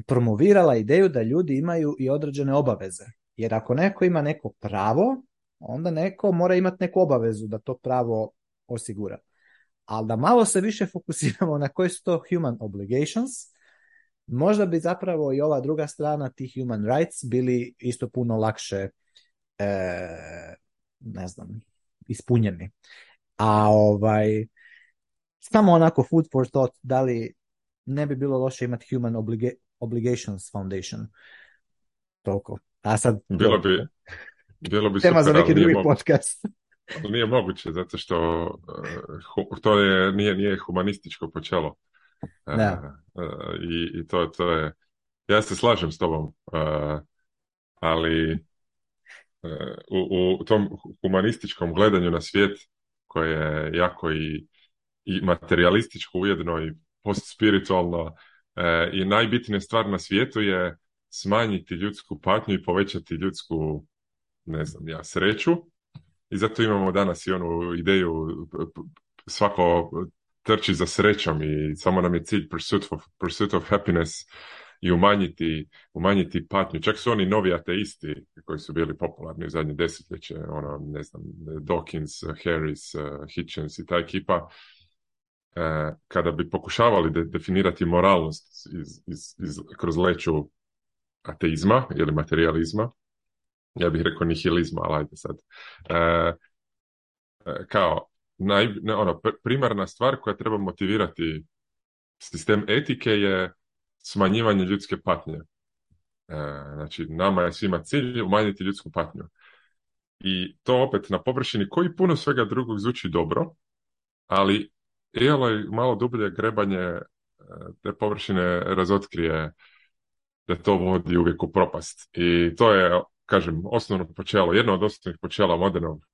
promovirala ideju da ljudi imaju i određene obaveze. Jer ako neko ima neko pravo, onda neko mora imati neku obavezu da to pravo osigura. Ali da malo se više fokusiramo na koje su to human obligations, možda bi zapravo i ova druga strana tih human rights bili isto puno lakše e, ne znam, ispunjeni. A ovaj, samo onako food for thought, da li ne bi bilo loše imati Human Obliga- Obligations Foundation. Toliko. A sad... Bilo bi, bilo bi super, za neki drugi podcast. Nije moguće, zato što eh, to je, nije, nije humanističko počelo. Eh, eh, i, I to, to je... Ja se slažem s tobom, ali u, u tom humanističkom gledanju na svijet koje je jako i i materialističko ujedno i postspiritualno e, i najbitnija stvar na svijetu je smanjiti ljudsku patnju i povećati ljudsku ne znam ja sreću i zato imamo danas i onu ideju svako trči za srećom i samo nam je cilj pursuit of, happiness i umanjiti, umanjiti patnju. Čak su oni novi ateisti koji su bili popularni u zadnje desetljeće, ono, ne znam, Dawkins, Harris, Hitchens i ta ekipa, E, kada bi pokušavali definirati moralnost iz, iz, iz, kroz leću ateizma ili materializma, ja bih rekao nihilizma, ali ajde sad, e, e kao naj, ono, primarna stvar koja treba motivirati sistem etike je smanjivanje ljudske patnje. E, znači, nama je svima cilj umanjiti ljudsku patnju. I to opet na površini koji puno svega drugog zvuči dobro, ali i ovaj malo dublje grebanje e, te površine razotkrije da to vodi uvijek u propast. I to je, kažem, osnovno počelo, jedno od osnovnih počela modernog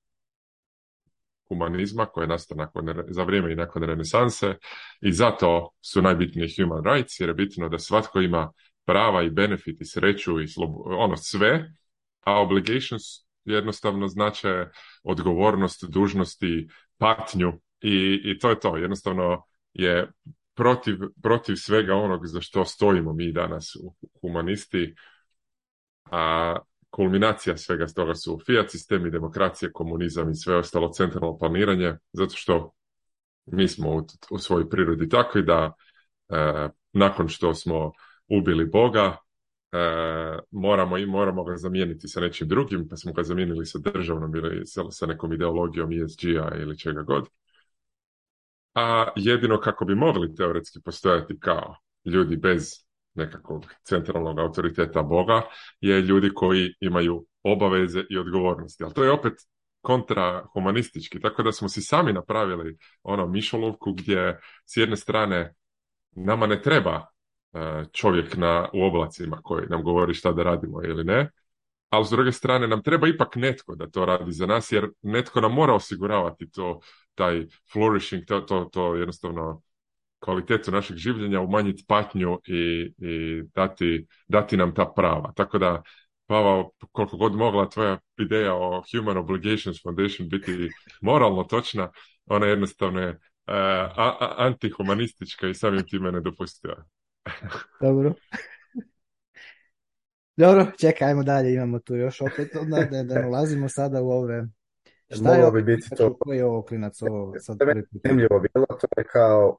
humanizma koje je nastao nakon, za vrijeme i nakon renesanse i zato su najbitniji human rights jer je bitno da svatko ima prava i benefit i sreću i ono sve, a obligations jednostavno znače odgovornost, dužnosti, patnju i, i to je to. Jednostavno je protiv, protiv svega onog za što stojimo mi danas humanisti, a kulminacija svega toga su fiat sistemi, demokracije, komunizam i sve ostalo centralno planiranje, zato što mi smo u, svojoj prirodi takvi da e, nakon što smo ubili Boga, e, moramo i moramo ga zamijeniti sa nečim drugim, pa smo ga zamijenili sa državnom ili sa, nekom ideologijom ESG-a ili čega god a jedino kako bi mogli teoretski postojati kao ljudi bez nekakvog centralnog autoriteta Boga je ljudi koji imaju obaveze i odgovornosti. Ali to je opet kontrahumanistički, tako da smo si sami napravili ono mišolovku gdje s jedne strane nama ne treba e, čovjek na, u oblacima koji nam govori šta da radimo ili ne, ali s druge strane nam treba ipak netko da to radi za nas, jer netko nam mora osiguravati to, taj flourishing, to, to, to jednostavno kvalitetu našeg življenja, umanjiti patnju i, i dati, dati, nam ta prava. Tako da, Pavao, koliko god mogla tvoja ideja o Human Obligations Foundation biti moralno točna, ona jednostavno je eh, antihumanistička i samim time nedopustiva. Dobro. Dobro, čekajmo dalje, imamo tu još opet, onda da, da ulazimo sada u ove... Šta je bi biti to... Koji je ovo klinac ovo? Sad zanimljivo bilo, to je kao...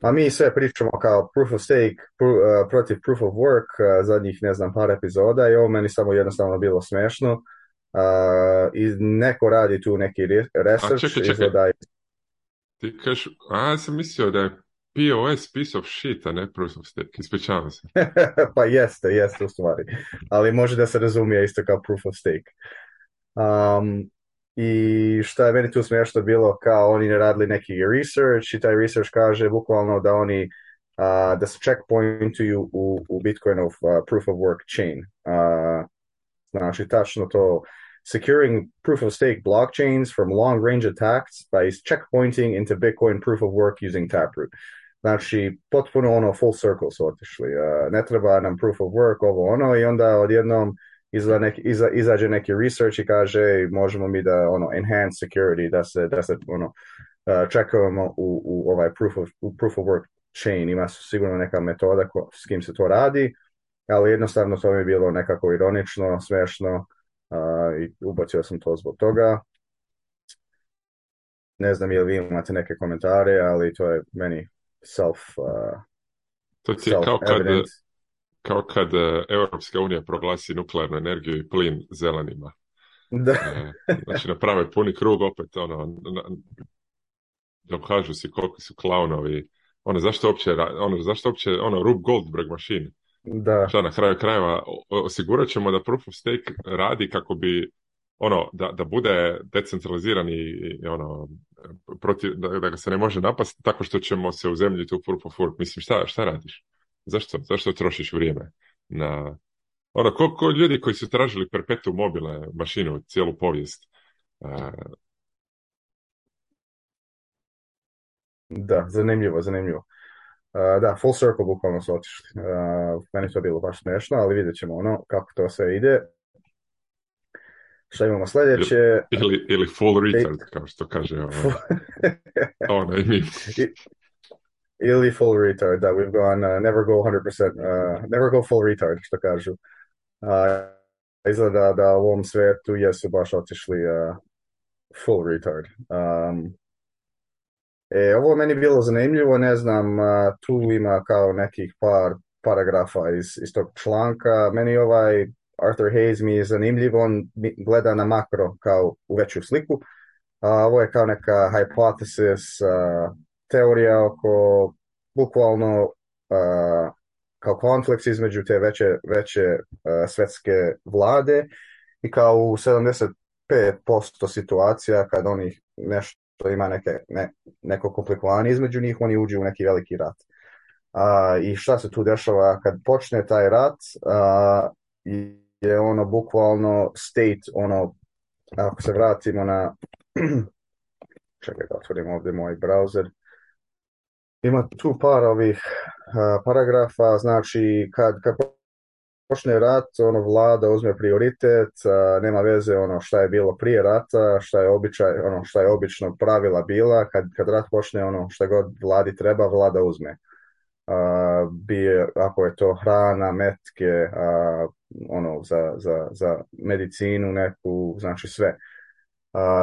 pa mi sve pričamo kao proof of stake pr eh, protiv proof of work uh, zadnjih, ne znam, par epizoda i ovo meni samo jednostavno bilo smešno. Uh, I neko radi tu neki research. A čekaj, čekaj. Ti kaš, a ja sam mislio da je POS piece of shit, a ne proof of stake. Ispričavam se. pa jeste, jeste u stvari. Ali može da se razumije isto kao proof of stake. Um, I šta je meni tu smješno bilo, kao oni ne radili neki research i taj research kaže bukvalno da oni da se checkpointuju u, u Bitcoinov uh, proof of work chain. Uh, znači, tačno to securing proof of stake blockchains from long range attacks by checkpointing into Bitcoin proof of work using Taproot. Znači, potpuno ono full circle su otišli. E, ne treba nam proof of work, ovo ono, i onda odjednom neki, izađe neki research i kaže možemo mi da ono enhance security, da se, da se ono, e, čekamo u, u ovaj proof of, proof of work chain. Ima su sigurno neka metoda ko, s kim se to radi, ali jednostavno to mi je bilo nekako ironično, smešno e, i ubacio sam to zbog toga. Ne znam je li vi imate neke komentare, ali to je meni self uh, to ti je kao kad, kao kad uh, Europska unija proglasi nuklearnu energiju i plin zelenima. Da. Uh, znači naprave puni krug opet ono dokažu si koliko su klaunovi ono zašto uopće ono zašto uopće ono Rub Goldberg mašin da. Šta na kraju krajeva osigurat ćemo da Proof of Stake radi kako bi ono da, da bude decentralizirani ono protiv, da, da, ga se ne može napasti tako što ćemo se u zemlji tu Mislim, šta, šta radiš? Zašto, zašto trošiš vrijeme na... Ono, ko ljudi koji su tražili perpetu mobile mašinu, cijelu povijest. Da, zanimljivo, zanimljivo. Uh, da, full circle bukvalno su otišli. Uh, meni to bilo baš smiješno, ali vidjet ćemo ono kako to sve ide. Šta imamo sljedeće? Ili, ili full retard, kao što kaže ovo. Ovaj, onaj mi. Ili full retard, da, we've gone, uh, never go 100%, uh, never go full retard, što kažu. Uh, izgleda da u ovom svetu jesu baš otišli uh, full retard. Um, e, ovo meni bilo zanimljivo, ne znam, uh, tu ima kao nekih par paragrafa iz, iz tog članka. Meni ovaj Arthur Hayes mi je zanimljiv, on gleda na makro kao u veću sliku, a ovo je kao neka hypothesis, a, teorija oko bukvalno kao konflikt između te veće, veće svetske vlade i kao u 75% situacija kad oni nešto ima neke, ne, neko komplikovanje između njih, oni uđu u neki veliki rat. I šta se tu dešava kad počne taj rat i je ono bukvalno state, ono, ako se vratimo na, čekaj da otvorim ovdje moj browser, ima tu par ovih eh, paragrafa, znači kad, počne rat, ono vlada uzme prioritet, nema veze ono šta je bilo prije rata, šta je običaj, ono šta je obično pravila bila, kad, kad rat počne ono šta god vladi treba, vlada uzme a, bije, ako je to hrana, metke, a, ono, za, za, za medicinu neku, znači sve.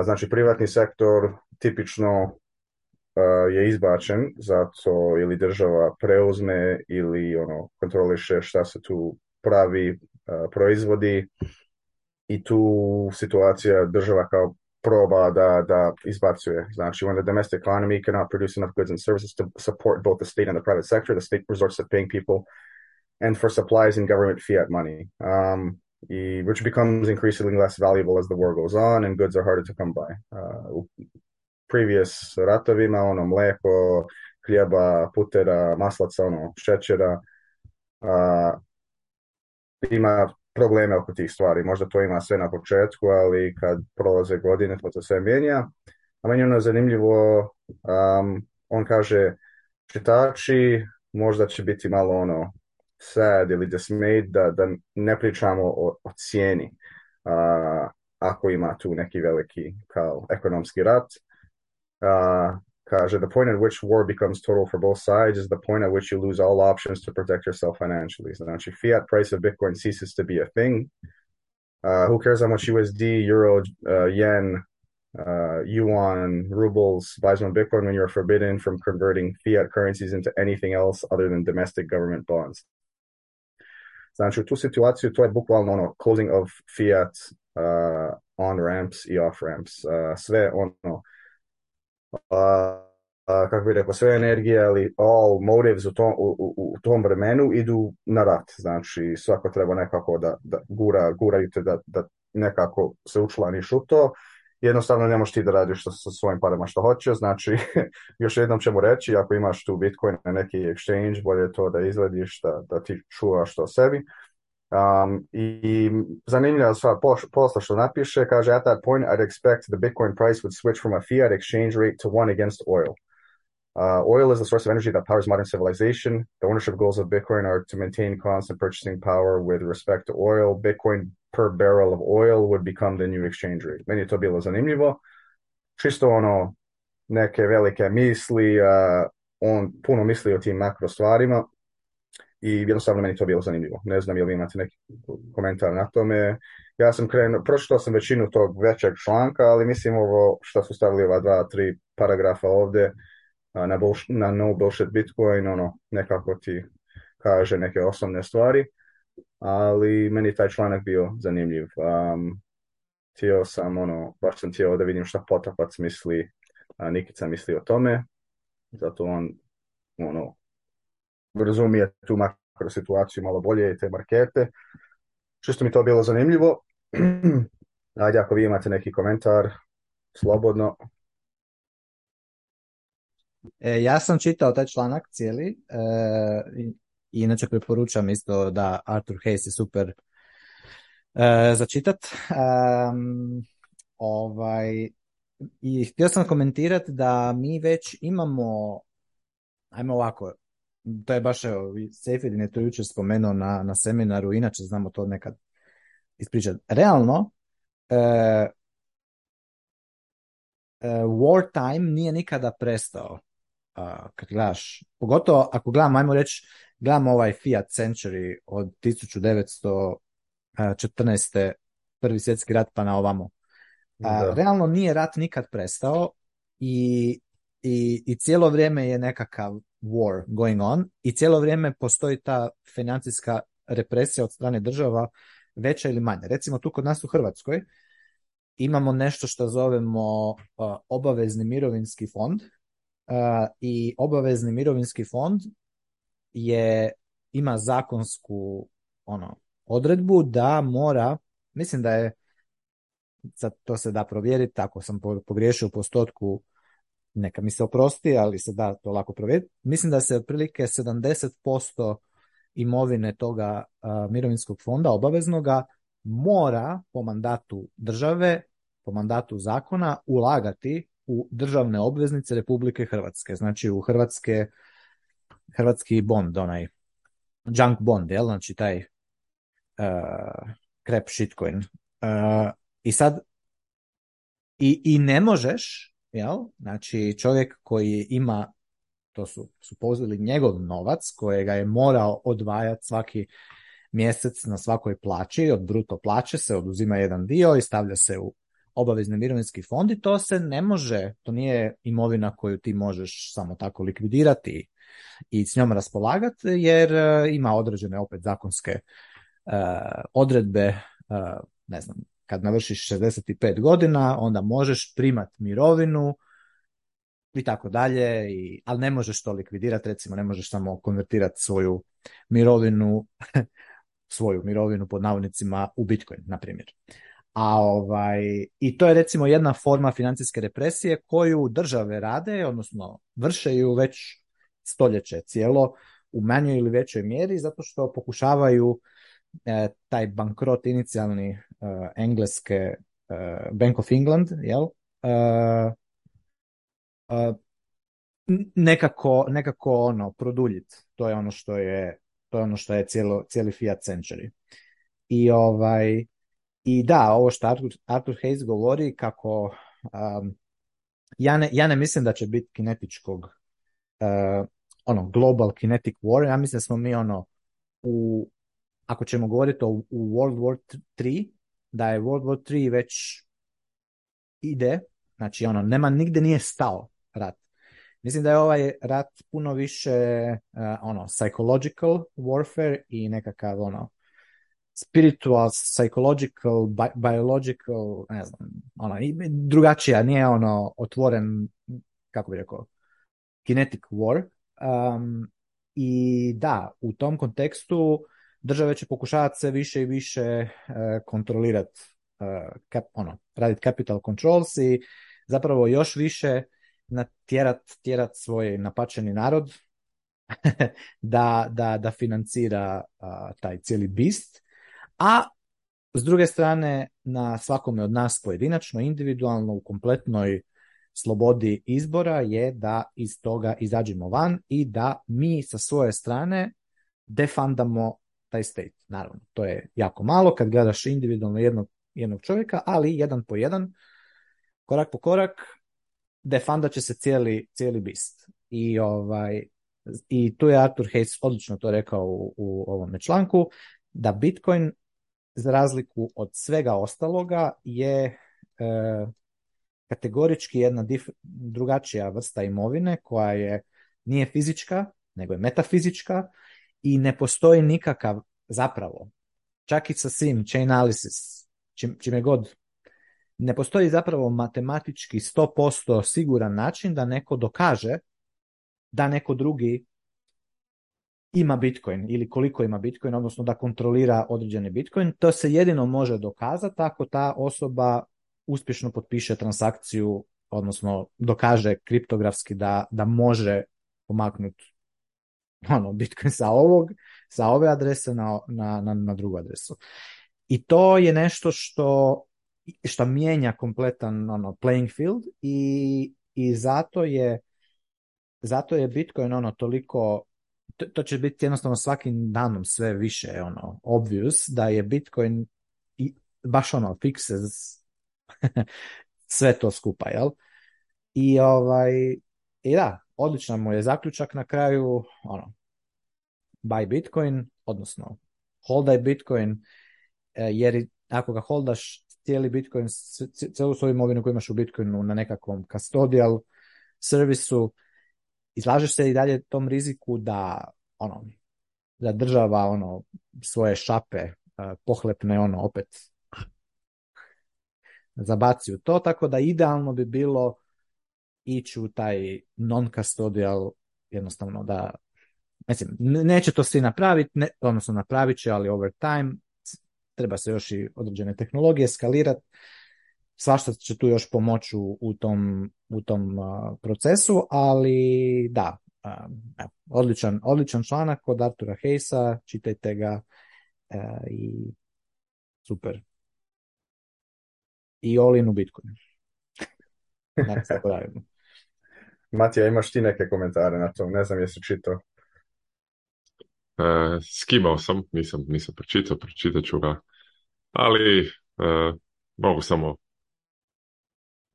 znači privatni sektor tipično je izbačen zato ili država preuzme ili ono kontroliše šta se tu pravi, proizvodi i tu situacija država kao proba da, da izbacuje. Znači, when the domestic economy cannot produce enough goods and services to support both the state and the private sector, the state resorts to paying people and for supplies in government fiat money, um, which becomes increasingly less valuable as the war goes on and goods are harder to come by. Uh, previous ratovima, ono mleko, hljeba, putera, maslaca, ono šećera, uh, ima probleme oko tih stvari. Možda to ima sve na početku, ali kad prolaze godine to se sve mijenja. A meni ono je zanimljivo, on kaže, čitači možda će biti malo ono sad ili dismayed da, da ne pričamo o, o cijeni uh, ako ima tu neki veliki kao ekonomski rat. Uh, Kaja, the point at which war becomes total for both sides is the point at which you lose all options to protect yourself financially. So once your fiat price of Bitcoin ceases to be a thing, uh, who cares how much USD, Euro, uh, Yen, uh, Yuan, Rubles buys on Bitcoin when you're forbidden from converting fiat currencies into anything else other than domestic government bonds? Znači, u tu situaciju to je bukvalno ono closing of fiat uh, on ramps i off ramps. Uh, sve ono Pa, kako bi rekao, sve energije, ali all motives u tom, u, tom vremenu idu na rat. Znači, svako treba nekako da, da gura, guraju te da, da nekako se učlaniš u to. Jednostavno ne možeš ti da radiš sa, sa svojim parama što hoće. znači još jednom ćemo reći, ako imaš tu Bitcoin na neki exchange, bolje to da izglediš, da, da ti čuvaš to sebi. Um, i posla što napiše, kaže, at that point I'd expect the Bitcoin price would switch from a fiat exchange rate to one against oil. Uh, oil is the source of energy that powers modern civilization. The ownership goals of Bitcoin are to maintain constant purchasing power with respect to oil. Bitcoin per barrel of oil would become the new exchange rate. Meni je to bilo zanimljivo. Čisto ono, neke velike misli, uh, on puno misli o tim makro stvarima. i jednostavno meni to bilo zanimljivo. Ne znam je li imate neki komentar na tome. Ja sam krenuo, pročitao sam većinu tog većeg članka, ali mislim ovo što su stavili ova dva, tri paragrafa ovdje na, bullsh, na no bullshit Bitcoin, ono, nekako ti kaže neke osnovne stvari, ali meni taj članak bio zanimljiv. Um, htio sam, ono, baš sam htio da vidim šta Potapac misli, Nikica misli o tome, zato on, ono, razumije tu makro situaciju malo bolje i te markete. Čisto mi to bilo zanimljivo. Ajde, ako vi imate neki komentar, slobodno. E, ja sam čitao taj članak cijeli e, i inače preporučam isto da Arthur Hayes je super e, za čitat. ovaj, I htio sam komentirati da mi već imamo, ajmo ovako, to je baš, evo, je to jučer spomenuo na, na seminaru, inače znamo to nekad ispričati. Realno, e, e, wartime nije nikada prestao. A, kad gledaš, pogotovo ako gledamo, ajmo reći, gledamo ovaj Fiat Century od 1914. E, prvi svjetski rat pa na ovamo. realno nije rat nikad prestao i, i, i cijelo vrijeme je nekakav war going on i cijelo vrijeme postoji ta financijska represija od strane država veća ili manja. Recimo tu kod nas u Hrvatskoj imamo nešto što zovemo obavezni mirovinski fond uh, i obavezni mirovinski fond je ima zakonsku ono odredbu da mora, mislim da je sad to se da provjeriti, ako sam pogriješio u postotku neka mi se oprosti, ali se da to lako provjeriti. Mislim da se otprilike 70% imovine toga mirovinskog fonda obaveznoga mora po mandatu države, po mandatu zakona ulagati u državne obveznice Republike Hrvatske, znači u hrvatske, hrvatski bond, onaj junk bond, jel? znači taj uh, crap shitcoin. Uh, I sad i, i ne možeš jel? Znači čovjek koji ima, to su, su pozvali njegov novac kojega je morao odvajati svaki mjesec na svakoj plaći, od bruto plaće se oduzima jedan dio i stavlja se u obavezni mirovinski fond i to se ne može, to nije imovina koju ti možeš samo tako likvidirati i s njom raspolagati jer e, ima određene opet zakonske e, odredbe, e, ne znam, kad navršiš 65 godina, onda možeš primat mirovinu i tako dalje, ali ne možeš to likvidirati, recimo ne možeš samo konvertirati svoju mirovinu, svoju mirovinu pod navodnicima u Bitcoin, na primjer. A ovaj, I to je recimo jedna forma financijske represije koju države rade, odnosno vrše ju već stoljeće cijelo u manjoj ili većoj mjeri zato što pokušavaju E, taj bankrot inicijalni e, engleske e, Bank of England, jel? nekako, nekako ono, produljit To je ono što je, to je ono što je cijelo, cijeli Fiat Century. I ovaj, i da, ovo što Arthur, Hayes govori kako ja, ne, ja ne mislim da će biti kinetičkog ono global kinetic war, ja mislim da smo mi ono u ako ćemo govoriti o, u World War 3, da je World War 3 već ide, znači ono, nema, nigde nije stao rat. Mislim da je ovaj rat puno više e, ono, psychological warfare i nekakav ono, spiritual, psychological, biological, ne znam, ono, drugačija, nije ono otvoren, kako bi rekao, kinetic war. Um, I da, u tom kontekstu države će pokušavati sve više i više e, kontrolirati, kap, e, ono, raditi capital controls i zapravo još više natjerat tjerat svoj napačeni narod da, da, da financira taj cijeli bist. A s druge strane, na svakome od nas pojedinačno, individualno, u kompletnoj slobodi izbora je da iz toga izađemo van i da mi sa svoje strane defandamo taj state. Naravno, to je jako malo kad gledaš individualno jednog, jednog čovjeka, ali jedan po jedan, korak po korak, defanda će se cijeli, cijeli bist. I, ovaj, I tu je Arthur Hayes odlično to rekao u, u ovome članku, da Bitcoin za razliku od svega ostaloga je e, kategorički jedna drugačija vrsta imovine koja je nije fizička, nego je metafizička i ne postoji nikakav zapravo, čak i sa svim chain analysis, čim, čime god, ne postoji zapravo matematički 100% siguran način da neko dokaže da neko drugi ima Bitcoin ili koliko ima Bitcoin, odnosno da kontrolira određeni Bitcoin. To se jedino može dokazati ako ta osoba uspješno potpiše transakciju, odnosno dokaže kriptografski da, da može pomaknuti ono, Bitcoin sa ovog, sa ove adrese na, na, na, na drugu adresu. I to je nešto što, što mijenja kompletan ono, playing field i, i zato je zato je Bitcoin ono toliko to, će biti jednostavno svakim danom sve više ono obvious da je Bitcoin baš ono fixes sve to skupa, jel? I ovaj i da, odličan mu je zaključak na kraju, ono, buy Bitcoin, odnosno holdaj Bitcoin, e, jer ako ga holdaš cijeli Bitcoin, celu svoju imovinu koju imaš u Bitcoinu na nekakvom custodial servisu, izlažeš se i dalje tom riziku da ono, da država ono svoje šape e, pohlepne ono opet zabaci u to, tako da idealno bi bilo ići u taj non-custodial, jednostavno da, mislim, neće to svi napraviti, odnosno napravit će, ali over time treba se još i određene tehnologije skalirati, svašta će tu još pomoći u, u tom, u tom procesu, ali da, evo, odličan, odličan članak od Artura Hejsa, čitajte ga e, i super. I Olin u Bitcoinu. Matija, imaš ti neke komentare na to? Ne znam jesi čitao. E, skimao sam, nisam, nisam pročitao, pročitat ću ga. Ali e, mogu samo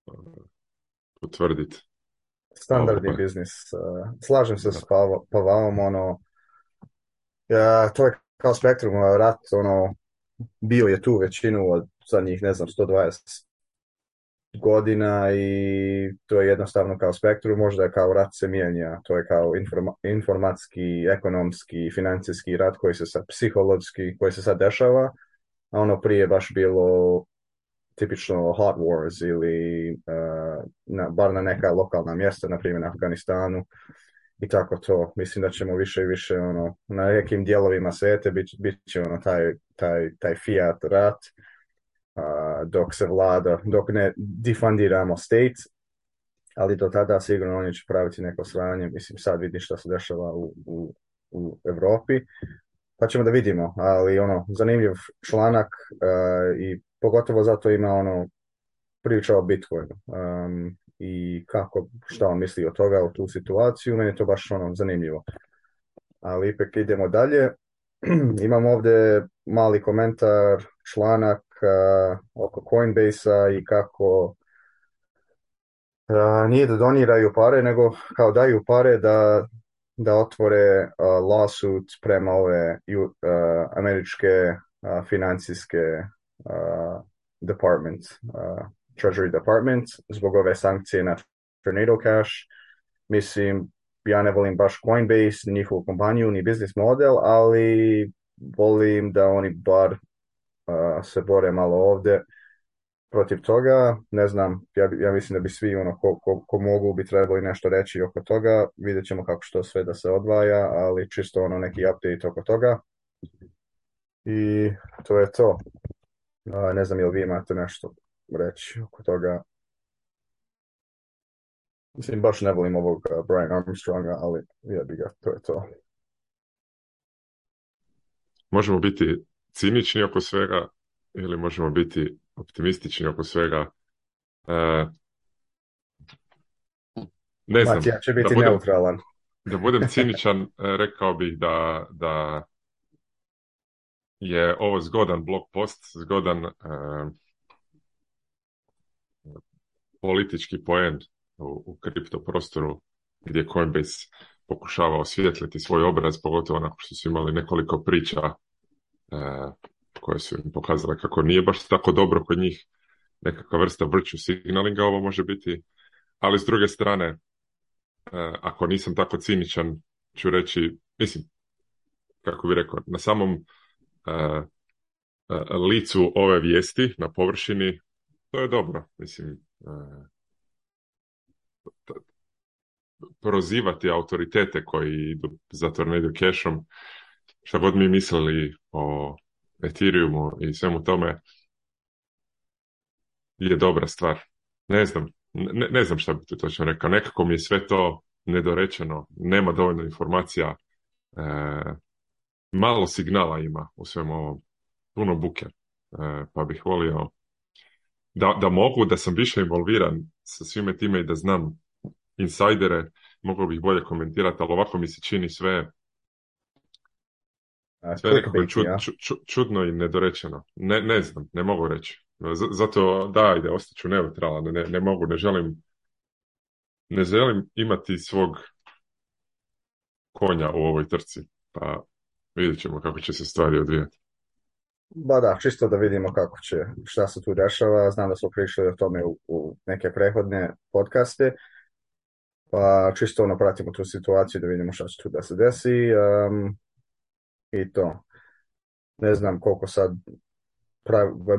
e, potvrditi. Standardni biznis. E, slažem se s pavom, ono, ja, to je kao spektrum, rat, ono, bio je tu većinu od zadnjih, ne znam, 120 godina i to je jednostavno kao spektru možda kao rat se mijenja, to je kao informa informatski, ekonomski, financijski rat koji se sad, psihološki, koji se sad dešava, a ono prije baš bilo tipično hot wars ili eh, na, bar na neka lokalna mjesta, na primjer na Afganistanu i tako to. Mislim da ćemo više i više ono, na nekim dijelovima svijete bit, bit će ono taj, taj, taj fiat rat, dok se vlada, dok ne difundiramo state, ali do tada sigurno oni će praviti neko sranje, mislim sad vidi što se dešava u, u, u Europi, pa ćemo da vidimo, ali ono, zanimljiv članak i pogotovo zato ima ono priča o Bitcoinu i kako, šta on misli o toga, o tu situaciju, meni je to baš ono zanimljivo. Ali ipak idemo dalje, imamo ovdje mali komentar, članak oko Coinbase-a i kako nije da doniraju pare, nego kao daju pare da, da otvore uh, lawsuit prema ove američke financijske department, Treasury Department, zbog ove sankcije na Tornado Cash. Mislim, ja ne volim baš Coinbase, ni njihovu kompaniju, ni biznis model, ali volim da oni bar se bore malo ovdje protiv toga, ne znam, ja, ja mislim da bi svi ono ko, ko, mogu bi trebali nešto reći oko toga, vidjet ćemo kako što sve da se odvaja, ali čisto ono neki update oko toga. I to je to. A, ne znam jel vi imate nešto reći oko toga. Mislim, baš ne volim ovog Brian Armstronga, ali ja bi ga, to je to. Možemo biti cinični oko svega ili možemo biti optimistični oko svega. E, ne znam. biti da budem, neutralan. Da budem ciničan, e, rekao bih da, da je ovo zgodan blog post, zgodan e, politički poen u, u kripto prostoru gdje Coinbase pokušava osvijetliti svoj obraz, pogotovo nakon što su imali nekoliko priča E, koje su im pokazale kako nije baš tako dobro kod njih nekakva vrsta virtue signalinga ovo može biti, ali s druge strane, e, ako nisam tako ciničan, ću reći, mislim, kako bi rekao, na samom e, licu ove vijesti, na površini, to je dobro, mislim, prozivati autoritete koji idu, za tornado Cashom šta god mi mislili o Ethereumu i svemu tome, je dobra stvar. Ne znam, ne, znam šta bi to točno rekao. Nekako mi je sve to nedorečeno, nema dovoljno informacija, e, malo signala ima u svemu ovom, puno buke, e, pa bih volio da, da mogu, da sam više involviran sa svime time i da znam insajdere, mogao bih bolje komentirati, ali ovako mi se čini sve nekako čud, čudno i nedorečeno. Ne, ne znam, ne mogu reći. zato da, ajde ostaću neutralan, ne, ne mogu, ne želim ne želim imati svog konja u ovoj trci, pa vidjet ćemo kako će se stvari odvijati. Ba da, čisto da vidimo kako će, šta se tu dešava. Znam da smo prišli o tome u, u neke prehodne podcaste, pa čisto ono pratimo tu situaciju da vidimo šta će tu da se desi i to. Ne znam koliko sad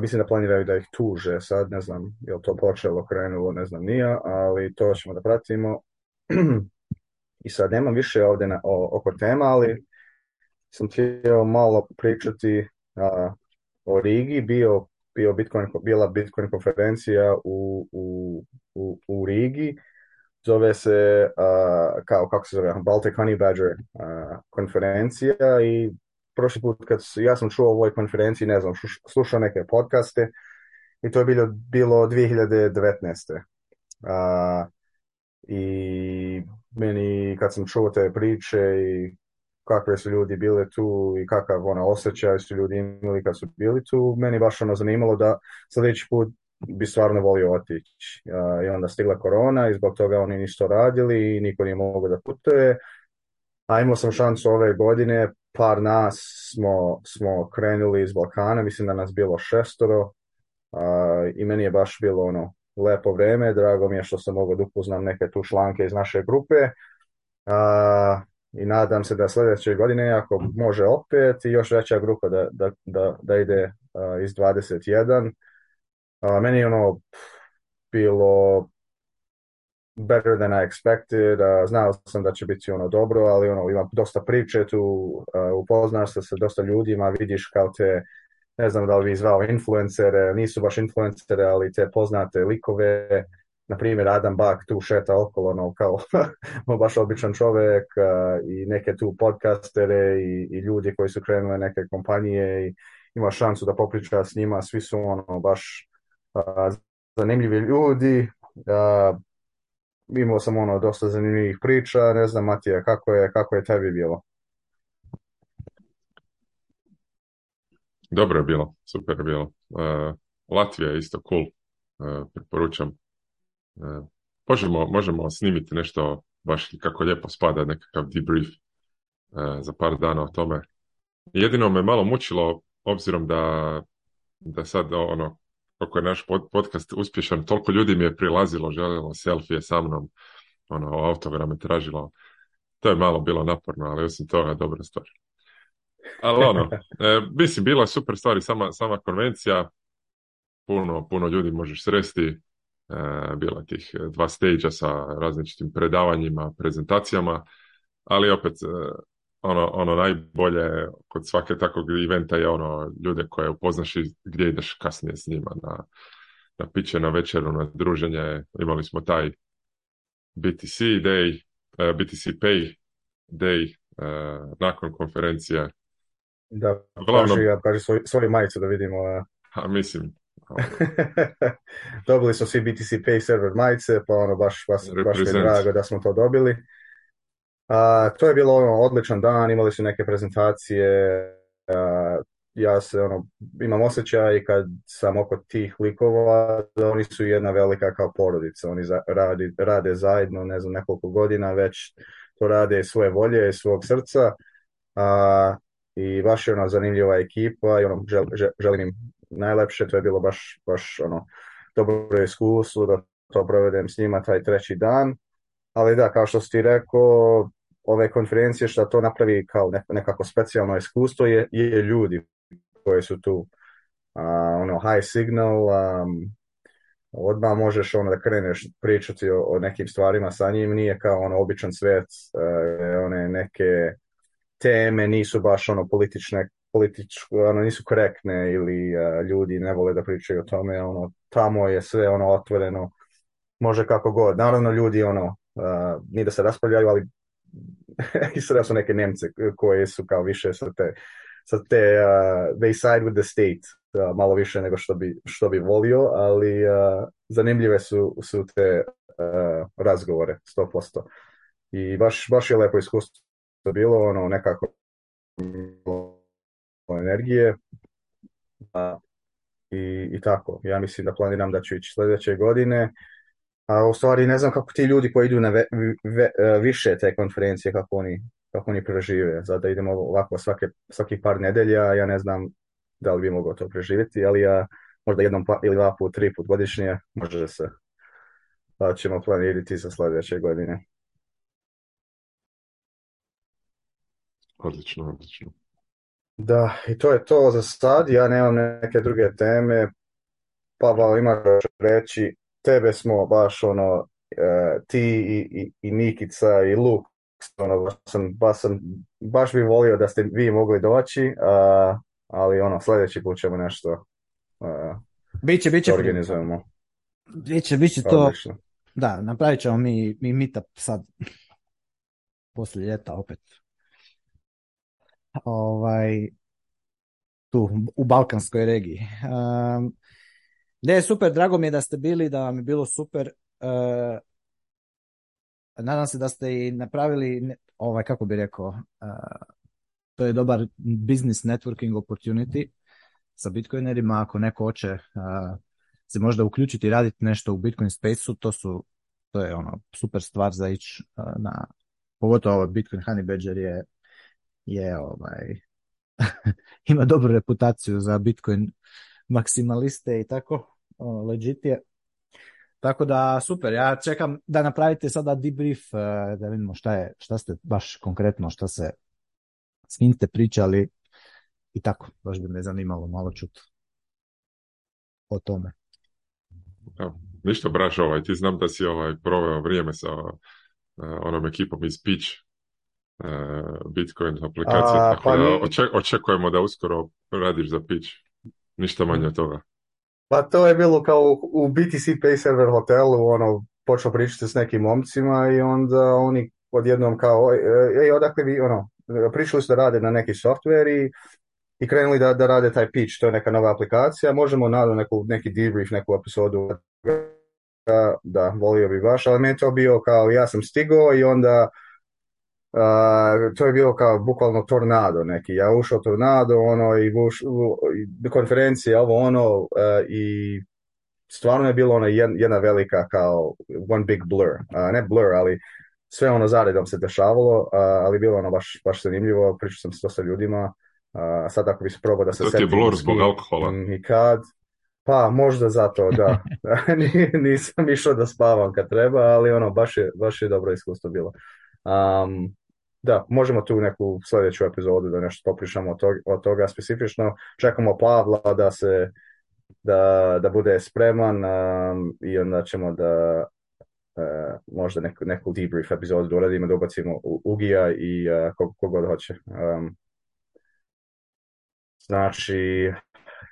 mislim da planiraju da ih tuže sad, ne znam je li to počelo, krenulo, ne znam nije, ali to ćemo da pratimo. I sad nemam više ovdje oko tema, ali sam htio malo pričati o Rigi, bio, bio Bitcoin, bila Bitcoin konferencija u, u, u, u Rigi, zove se, kao, kako se zove, Baltic Honey Badger konferencija i prošli put kad ja sam čuo u ovoj konferenciji, ne znam, slušao neke podcaste i to je bilo, bilo 2019. Uh, I meni kad sam čuo te priče i kakve su ljudi bile tu i kakav ona osjećaj su ljudi imali kad su bili tu, meni baš ono zanimalo da sljedeći put bi stvarno volio otići. I onda stigla korona i zbog toga oni nisu radili i niko nije mogao da putuje a imao sam šansu ove godine, par nas smo, smo krenuli iz Balkana, mislim da nas bilo šestoro i meni je baš bilo ono lepo vreme, drago mi je što sam mogo da upoznam neke tu članke iz naše grupe i nadam se da sljedeće godine ako može opet i još veća grupa da, da, da, da ide iz 21. Meni je ono bilo better than I expected, znao sam da će biti ono dobro, ali ono ima dosta priče tu, uh, upoznaš se sa dosta ljudima, vidiš kao te, ne znam da li bi zvao influencere, nisu baš influencere, ali te poznate likove, na primjer Adam Bak tu šeta okolo, ono kao baš običan čovjek uh, i neke tu podcastere i, i ljudi koji su krenuli neke kompanije i ima šansu da popriča s njima, svi su ono baš zanimljivi ljudi, imao sam ono dosta zanimljivih priča, ne znam Matija, kako je, kako je tebi bilo? Dobro je bilo, super je bilo. E, Latvija je isto cool, uh, preporučam. E, možemo, možemo snimiti nešto baš kako lijepo spada, nekakav debrief za par dana o tome. Jedino me malo mučilo, obzirom da, da sad ono, koliko je naš podcast uspješan, toliko ljudi mi je prilazilo, željelo selfije sa mnom, ono, autograme tražilo. To je malo bilo naporno, ali osim toga dobra stvar. Ali ono, e, mislim, bila super stvar i sama, sama konvencija, puno, puno ljudi možeš sresti, e, bila tih dva stage sa različitim predavanjima, prezentacijama, ali opet, e, ono, ono najbolje kod svake takvog eventa je ono ljude koje upoznaš i gdje ideš kasnije s njima na, na piće, na večeru, na druženje. Imali smo taj BTC day, e, BTC pay day e, nakon konferencije. Da, Glavno... ja paži svoj, svoju majicu da vidimo. E. A mislim, dobili smo svi BTC Pay server majice, pa ono baš, baš, baš je drago da smo to dobili. A, to je bilo ono, odličan dan, imali su neke prezentacije, ja se ono, imam osjećaj kad sam oko tih likova da oni su jedna velika kao porodica, oni radi, rade zajedno, ne znam, nekoliko godina već to rade svoje volje, iz svog srca i baš je ono, zanimljiva ekipa i ono, želim im najlepše, to je bilo baš, baš ono, dobro iskustvo da to provedem s njima taj treći dan, ali da, kao što si ti rekao, ove konferencije što to napravi kao nekako specijalno iskustvo je, je ljudi koji su tu ono high signal um, odmah možeš ono da kreneš pričati o, nekim stvarima sa njim nije kao ono običan svet e, one neke teme nisu baš ono politične političko, ono, nisu korektne ili e, ljudi ne vole da pričaju o tome, ono, tamo je sve ono otvoreno, može kako god. Naravno ljudi ono, uh, da se raspravljaju, ali i sada su neke Nemce koje su kao više sa te, sa te uh, they side with the state malo više nego što bi, što bi volio, ali zanimljive su, su te razgovore, 100%. I baš, baš je lepo iskustvo bilo, ono, nekako energije i, i tako. Ja mislim da planiram da ću ići sljedeće godine. A u stvari ne znam kako ti ljudi koji idu na e, više te konferencije, kako oni, kako oni prežive. Zato idemo ovako svake, svaki par nedelja, ja ne znam da li bi mogao to preživjeti, ali ja možda jednom pa, ili dva put, tri put godišnje, može se. Pa ćemo planirati za sljedeće godine. Odlično, odlično. Da, i to je to za sad. Ja nemam neke druge teme. Pavel, imaš reći tebe smo baš ono, e, ti i, i, i, Nikica i Luk, ono, baš, sam, baš, bi volio da ste vi mogli doći, ali ono, sljedeći put ćemo nešto uh, biće, biće, organizujemo. Biće, biće to, da, napravit ćemo mi, mi meetup sad, poslije ljeta opet. Ovaj, tu, u balkanskoj regiji. Um, ne, super, drago mi je da ste bili, da vam je bilo super. Eh, nadam se da ste i napravili, ovaj, kako bi rekao, eh, to je dobar business networking opportunity sa bitcoinerima. Ako neko hoće eh, se možda uključiti i raditi nešto u Bitcoin space to su to je ono super stvar za ići na pogotovo ovaj Bitcoin Honey Badger je, je ovaj ima dobru reputaciju za Bitcoin maksimaliste i tako, ono, legit je. Tako da, super, ja čekam da napravite sada debrief, eh, da vidimo šta, je, šta ste baš konkretno, šta se s ste pričali i tako, baš bi me zanimalo malo čut o tome. Ja, ništa braš ovaj, ti znam da si ovaj proveo vrijeme sa eh, onom ekipom iz Pitch eh, Bitcoin aplikacije, tako pa da očekujemo da uskoro radiš za Pitch. Ništa manje od mhm. toga. Pa to je bilo kao u BTC Pay server hotelu, ono, počeo pričati s nekim momcima i onda oni odjednom kao, e, ej, odakle vi, ono, prišli su da rade na neki software i, krenuli da, da rade taj pitch, to je neka nova aplikacija, možemo naravno neku, neki debrief, neku epizodu, da, da volio bi baš, ali meni to bio kao, ja sam stigao i onda to je bilo kao bukvalno tornado neki. Ja ušao tornado, ono, i, buš, konferencije, ovo, ono, e, i stvarno je bilo ona jedna velika kao one big blur. Uh, ne blur, ali sve ono zaredom se dešavalo, ali bilo ono baš, baš zanimljivo, pričao sam to sa ljudima, sad ako bi se probao da se... To Nikad, mm, pa možda zato, da. Nisam išao da spavam kad treba, ali ono, baš je, baš dobro iskustvo bilo. Um, da, možemo tu neku sljedeću epizodu da nešto poprišamo od toga, od toga specifično. Čekamo Pavla da se da, da bude spreman um, i onda ćemo da e, možda neku, neku debrief epizodu uradimo, da ubacimo Ugija i uh, e, kog, kogod hoće. Um, znači,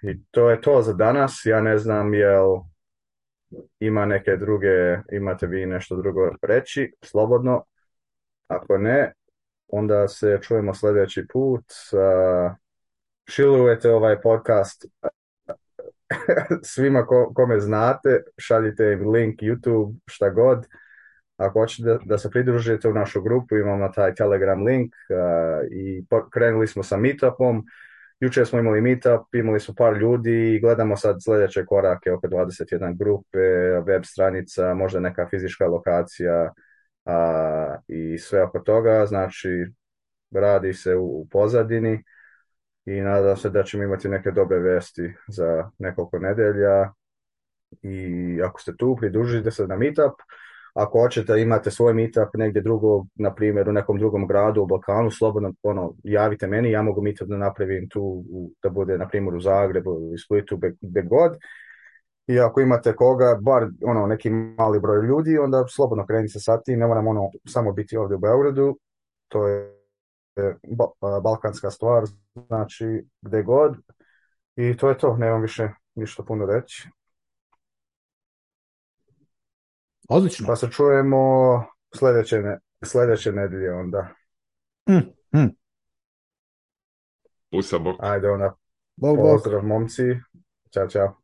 i to je to za danas. Ja ne znam jel ima neke druge, imate vi nešto drugo reći, slobodno. Ako ne, onda se čujemo sljedeći put. šilujete ovaj podcast svima kome znate, šaljite im link YouTube, šta god. Ako hoćete da, se pridružite u našu grupu, imamo taj Telegram link i krenuli smo sa meetupom. Jučer smo imali meetup, imali smo par ljudi i gledamo sad sljedeće korake, oko 21 grupe, web stranica, možda neka fizička lokacija, a, i sve oko toga, znači radi se u, pozadini i nadam se da ćemo imati neke dobre vesti za nekoliko nedelja i ako ste tu, pridružite se na meetup, ako hoćete imate svoj meetup negdje drugo, na primjer u nekom drugom gradu u Balkanu, slobodno ono, javite meni, ja mogu meetup da napravim tu, da bude na primjer u Zagrebu ili Splitu, gdje god i ako imate koga, bar ono, neki mali broj ljudi, onda slobodno kreni sa tim, ne moram ono, samo biti ovdje u Beogradu, to je e, pa, balkanska stvar, znači gdje god i to je to, nemam više ništa puno reći. Odlično. Pa se čujemo sljedeće, ne, sljedeće nedelje onda. Mm, mm. Pusa, bok. Ajde onda. Bog, Pozdrav, momci. Ćao, čao.